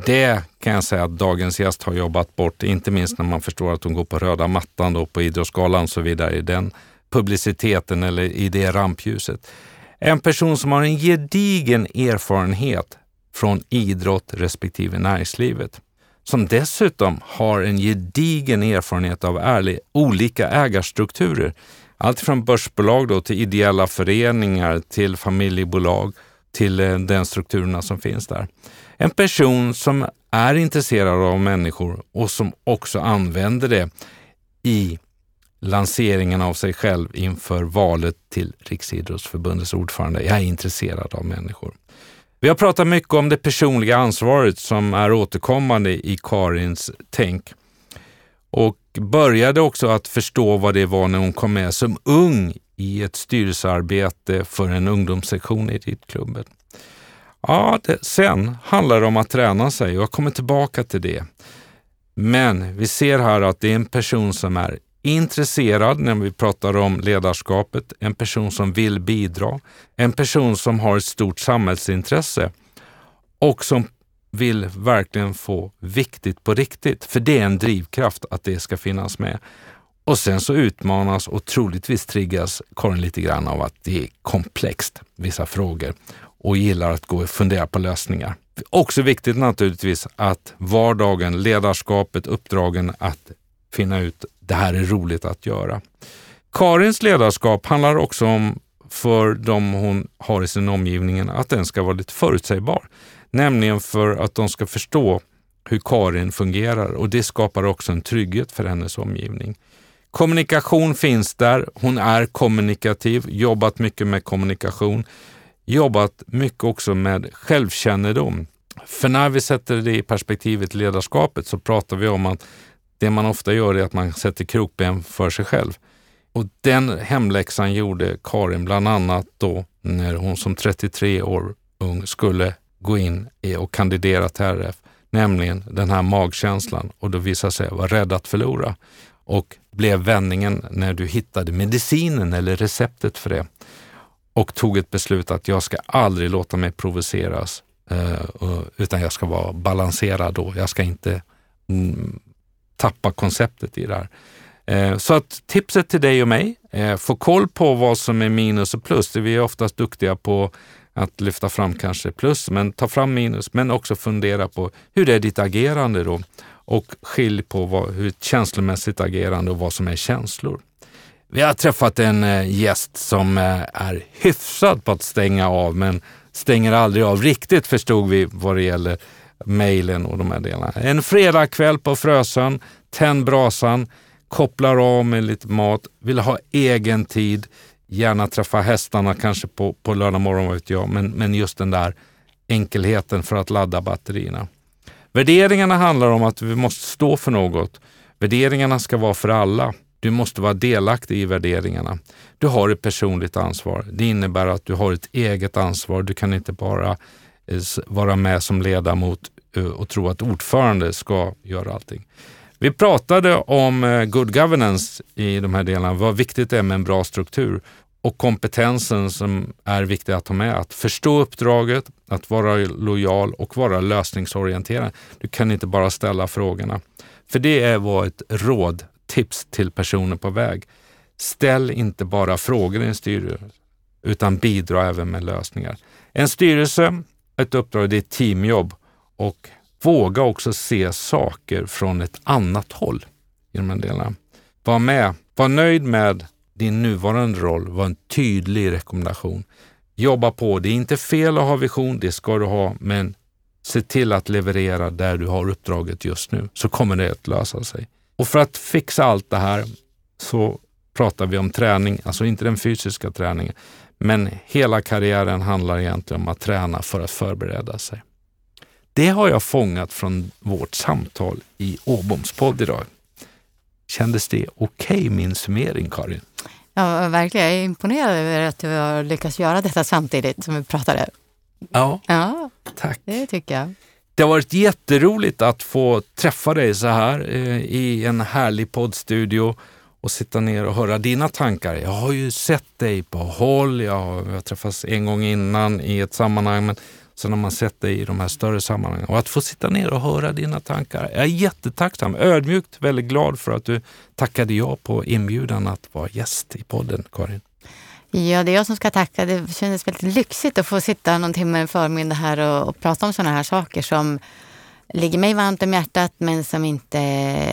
[SPEAKER 1] Det kan jag säga att dagens gäst har jobbat bort, inte minst när man förstår att hon går på röda mattan då på Idrottsgalan och så vidare i den publiciteten eller i det rampljuset. En person som har en gedigen erfarenhet från idrott respektive näringslivet. Som dessutom har en gedigen erfarenhet av ärlig, olika ägarstrukturer. Allt från börsbolag då till ideella föreningar, till familjebolag, till eh, den strukturerna som finns där. En person som är intresserad av människor och som också använder det i lanseringen av sig själv inför valet till Riksidrottsförbundets ordförande. Jag är intresserad av människor. Vi har pratat mycket om det personliga ansvaret som är återkommande i Karins tänk och började också att förstå vad det var när hon kom med som ung i ett styrelsearbete för en ungdomssektion i ridklubben. Ja, det, sen handlar det om att träna sig och jag kommer tillbaka till det. Men vi ser här att det är en person som är intresserad när vi pratar om ledarskapet, en person som vill bidra, en person som har ett stort samhällsintresse och som vill verkligen få viktigt på riktigt. För det är en drivkraft att det ska finnas med. Och sen så utmanas och troligtvis triggas Karin lite grann av att det är komplext, vissa frågor och gillar att gå och fundera på lösningar. Också viktigt naturligtvis att vardagen, ledarskapet, uppdragen att finna ut det här är roligt att göra. Karins ledarskap handlar också om för de hon har i sin omgivning att den ska vara lite förutsägbar. Nämligen för att de ska förstå hur Karin fungerar och det skapar också en trygghet för hennes omgivning. Kommunikation finns där. Hon är kommunikativ, jobbat mycket med kommunikation, jobbat mycket också med självkännedom. För när vi sätter det i perspektivet ledarskapet så pratar vi om att det man ofta gör är att man sätter krokben för sig själv. Och den hemläxan gjorde Karin bland annat då när hon som 33 år ung skulle gå in och kandidera till RF, nämligen den här magkänslan och då visade sig vara rädd att förlora. Och blev vändningen när du hittade medicinen eller receptet för det och tog ett beslut att jag ska aldrig låta mig provoceras eh, utan jag ska vara balanserad då. Jag ska inte mm, tappa konceptet i det här. Eh, så att tipset till dig och mig, eh, få koll på vad som är minus och plus. Vi är oftast duktiga på att lyfta fram kanske plus, men ta fram minus, men också fundera på hur det är ditt agerande då? Och skilj på vad, hur ett känslomässigt agerande och vad som är känslor. Vi har träffat en eh, gäst som är hyfsad på att stänga av, men stänger aldrig av riktigt förstod vi vad det gäller mejlen och de här delarna. En fredagkväll på Frösön, tänd brasan, kopplar av med lite mat, vill ha egen tid, gärna träffa hästarna kanske på, på lördag morgon, vet jag, men, men just den där enkelheten för att ladda batterierna. Värderingarna handlar om att vi måste stå för något. Värderingarna ska vara för alla. Du måste vara delaktig i värderingarna. Du har ett personligt ansvar. Det innebär att du har ett eget ansvar. Du kan inte bara eh, vara med som ledamot Eh, och tro att ordförande ska göra allting. Vi pratade om eh, good governance i de här delarna, vad viktigt det är med en bra struktur och kompetensen som är viktig att ha med. Att förstå uppdraget, att vara lojal och vara lösningsorienterad. Du kan inte bara ställa frågorna. För det är vad ett råd, tips till personer på väg. Ställ inte bara frågor i en styrelse, utan bidra även med lösningar. En styrelse, ett uppdrag, det är ett teamjobb och våga också se saker från ett annat håll i de här delarna. Var med, var nöjd med din nuvarande roll, var en tydlig rekommendation. Jobba på, det är inte fel att ha vision, det ska du ha, men se till att leverera där du har uppdraget just nu, så kommer det att lösa sig. Och för att fixa allt det här så pratar vi om träning, alltså inte den fysiska träningen, men hela karriären handlar egentligen om att träna för att förbereda sig. Det har jag fångat från vårt samtal i Åboms podd idag. Kändes det okej, okay, min summering, Karin?
[SPEAKER 2] Ja, verkligen. Jag är imponerad över att du har lyckats göra detta samtidigt som vi pratade.
[SPEAKER 1] Ja,
[SPEAKER 2] ja
[SPEAKER 1] tack.
[SPEAKER 2] Det tycker jag.
[SPEAKER 1] Det har varit jätteroligt att få träffa dig så här eh, i en härlig poddstudio och sitta ner och höra dina tankar. Jag har ju sett dig på håll, jag har, jag har träffats en gång innan i ett sammanhang, men Sen har man sett dig i de här större sammanhangen. Och att få sitta ner och höra dina tankar. Jag är jättetacksam, ödmjukt väldigt glad för att du tackade ja på inbjudan att vara gäst i podden, Karin.
[SPEAKER 2] Ja, det är jag som ska tacka. Det kändes väldigt lyxigt att få sitta någon timme en förmiddag här och, och prata om sådana här saker som ligger mig varmt om hjärtat men som inte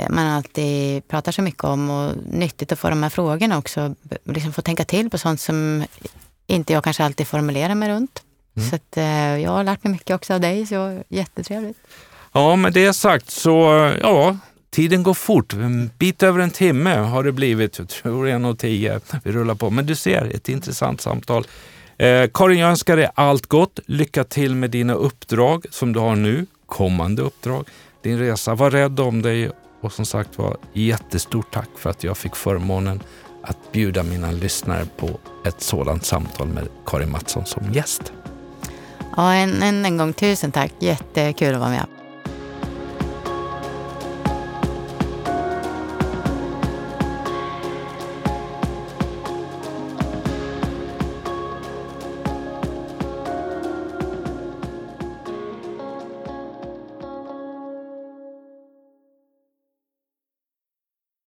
[SPEAKER 2] man alltid pratar så mycket om. Och nyttigt att få de här frågorna också. Liksom få tänka till på sånt som inte jag kanske alltid formulerar mig runt. Mm. Så att, eh, jag har lärt mig mycket också av dig, så jättetrevligt.
[SPEAKER 1] Ja, med det sagt så, ja, tiden går fort. En bit över en timme har det blivit. Jag tror en och tio. Vi rullar på. Men du ser, ett intressant samtal. Eh, Karin, jag önskar dig allt gott. Lycka till med dina uppdrag som du har nu, kommande uppdrag, din resa. Var rädd om dig och som sagt var jättestort tack för att jag fick förmånen att bjuda mina lyssnare på ett sådant samtal med Karin Mattsson som gäst.
[SPEAKER 2] Ja, än en, en gång tusen tack. Jättekul att vara med.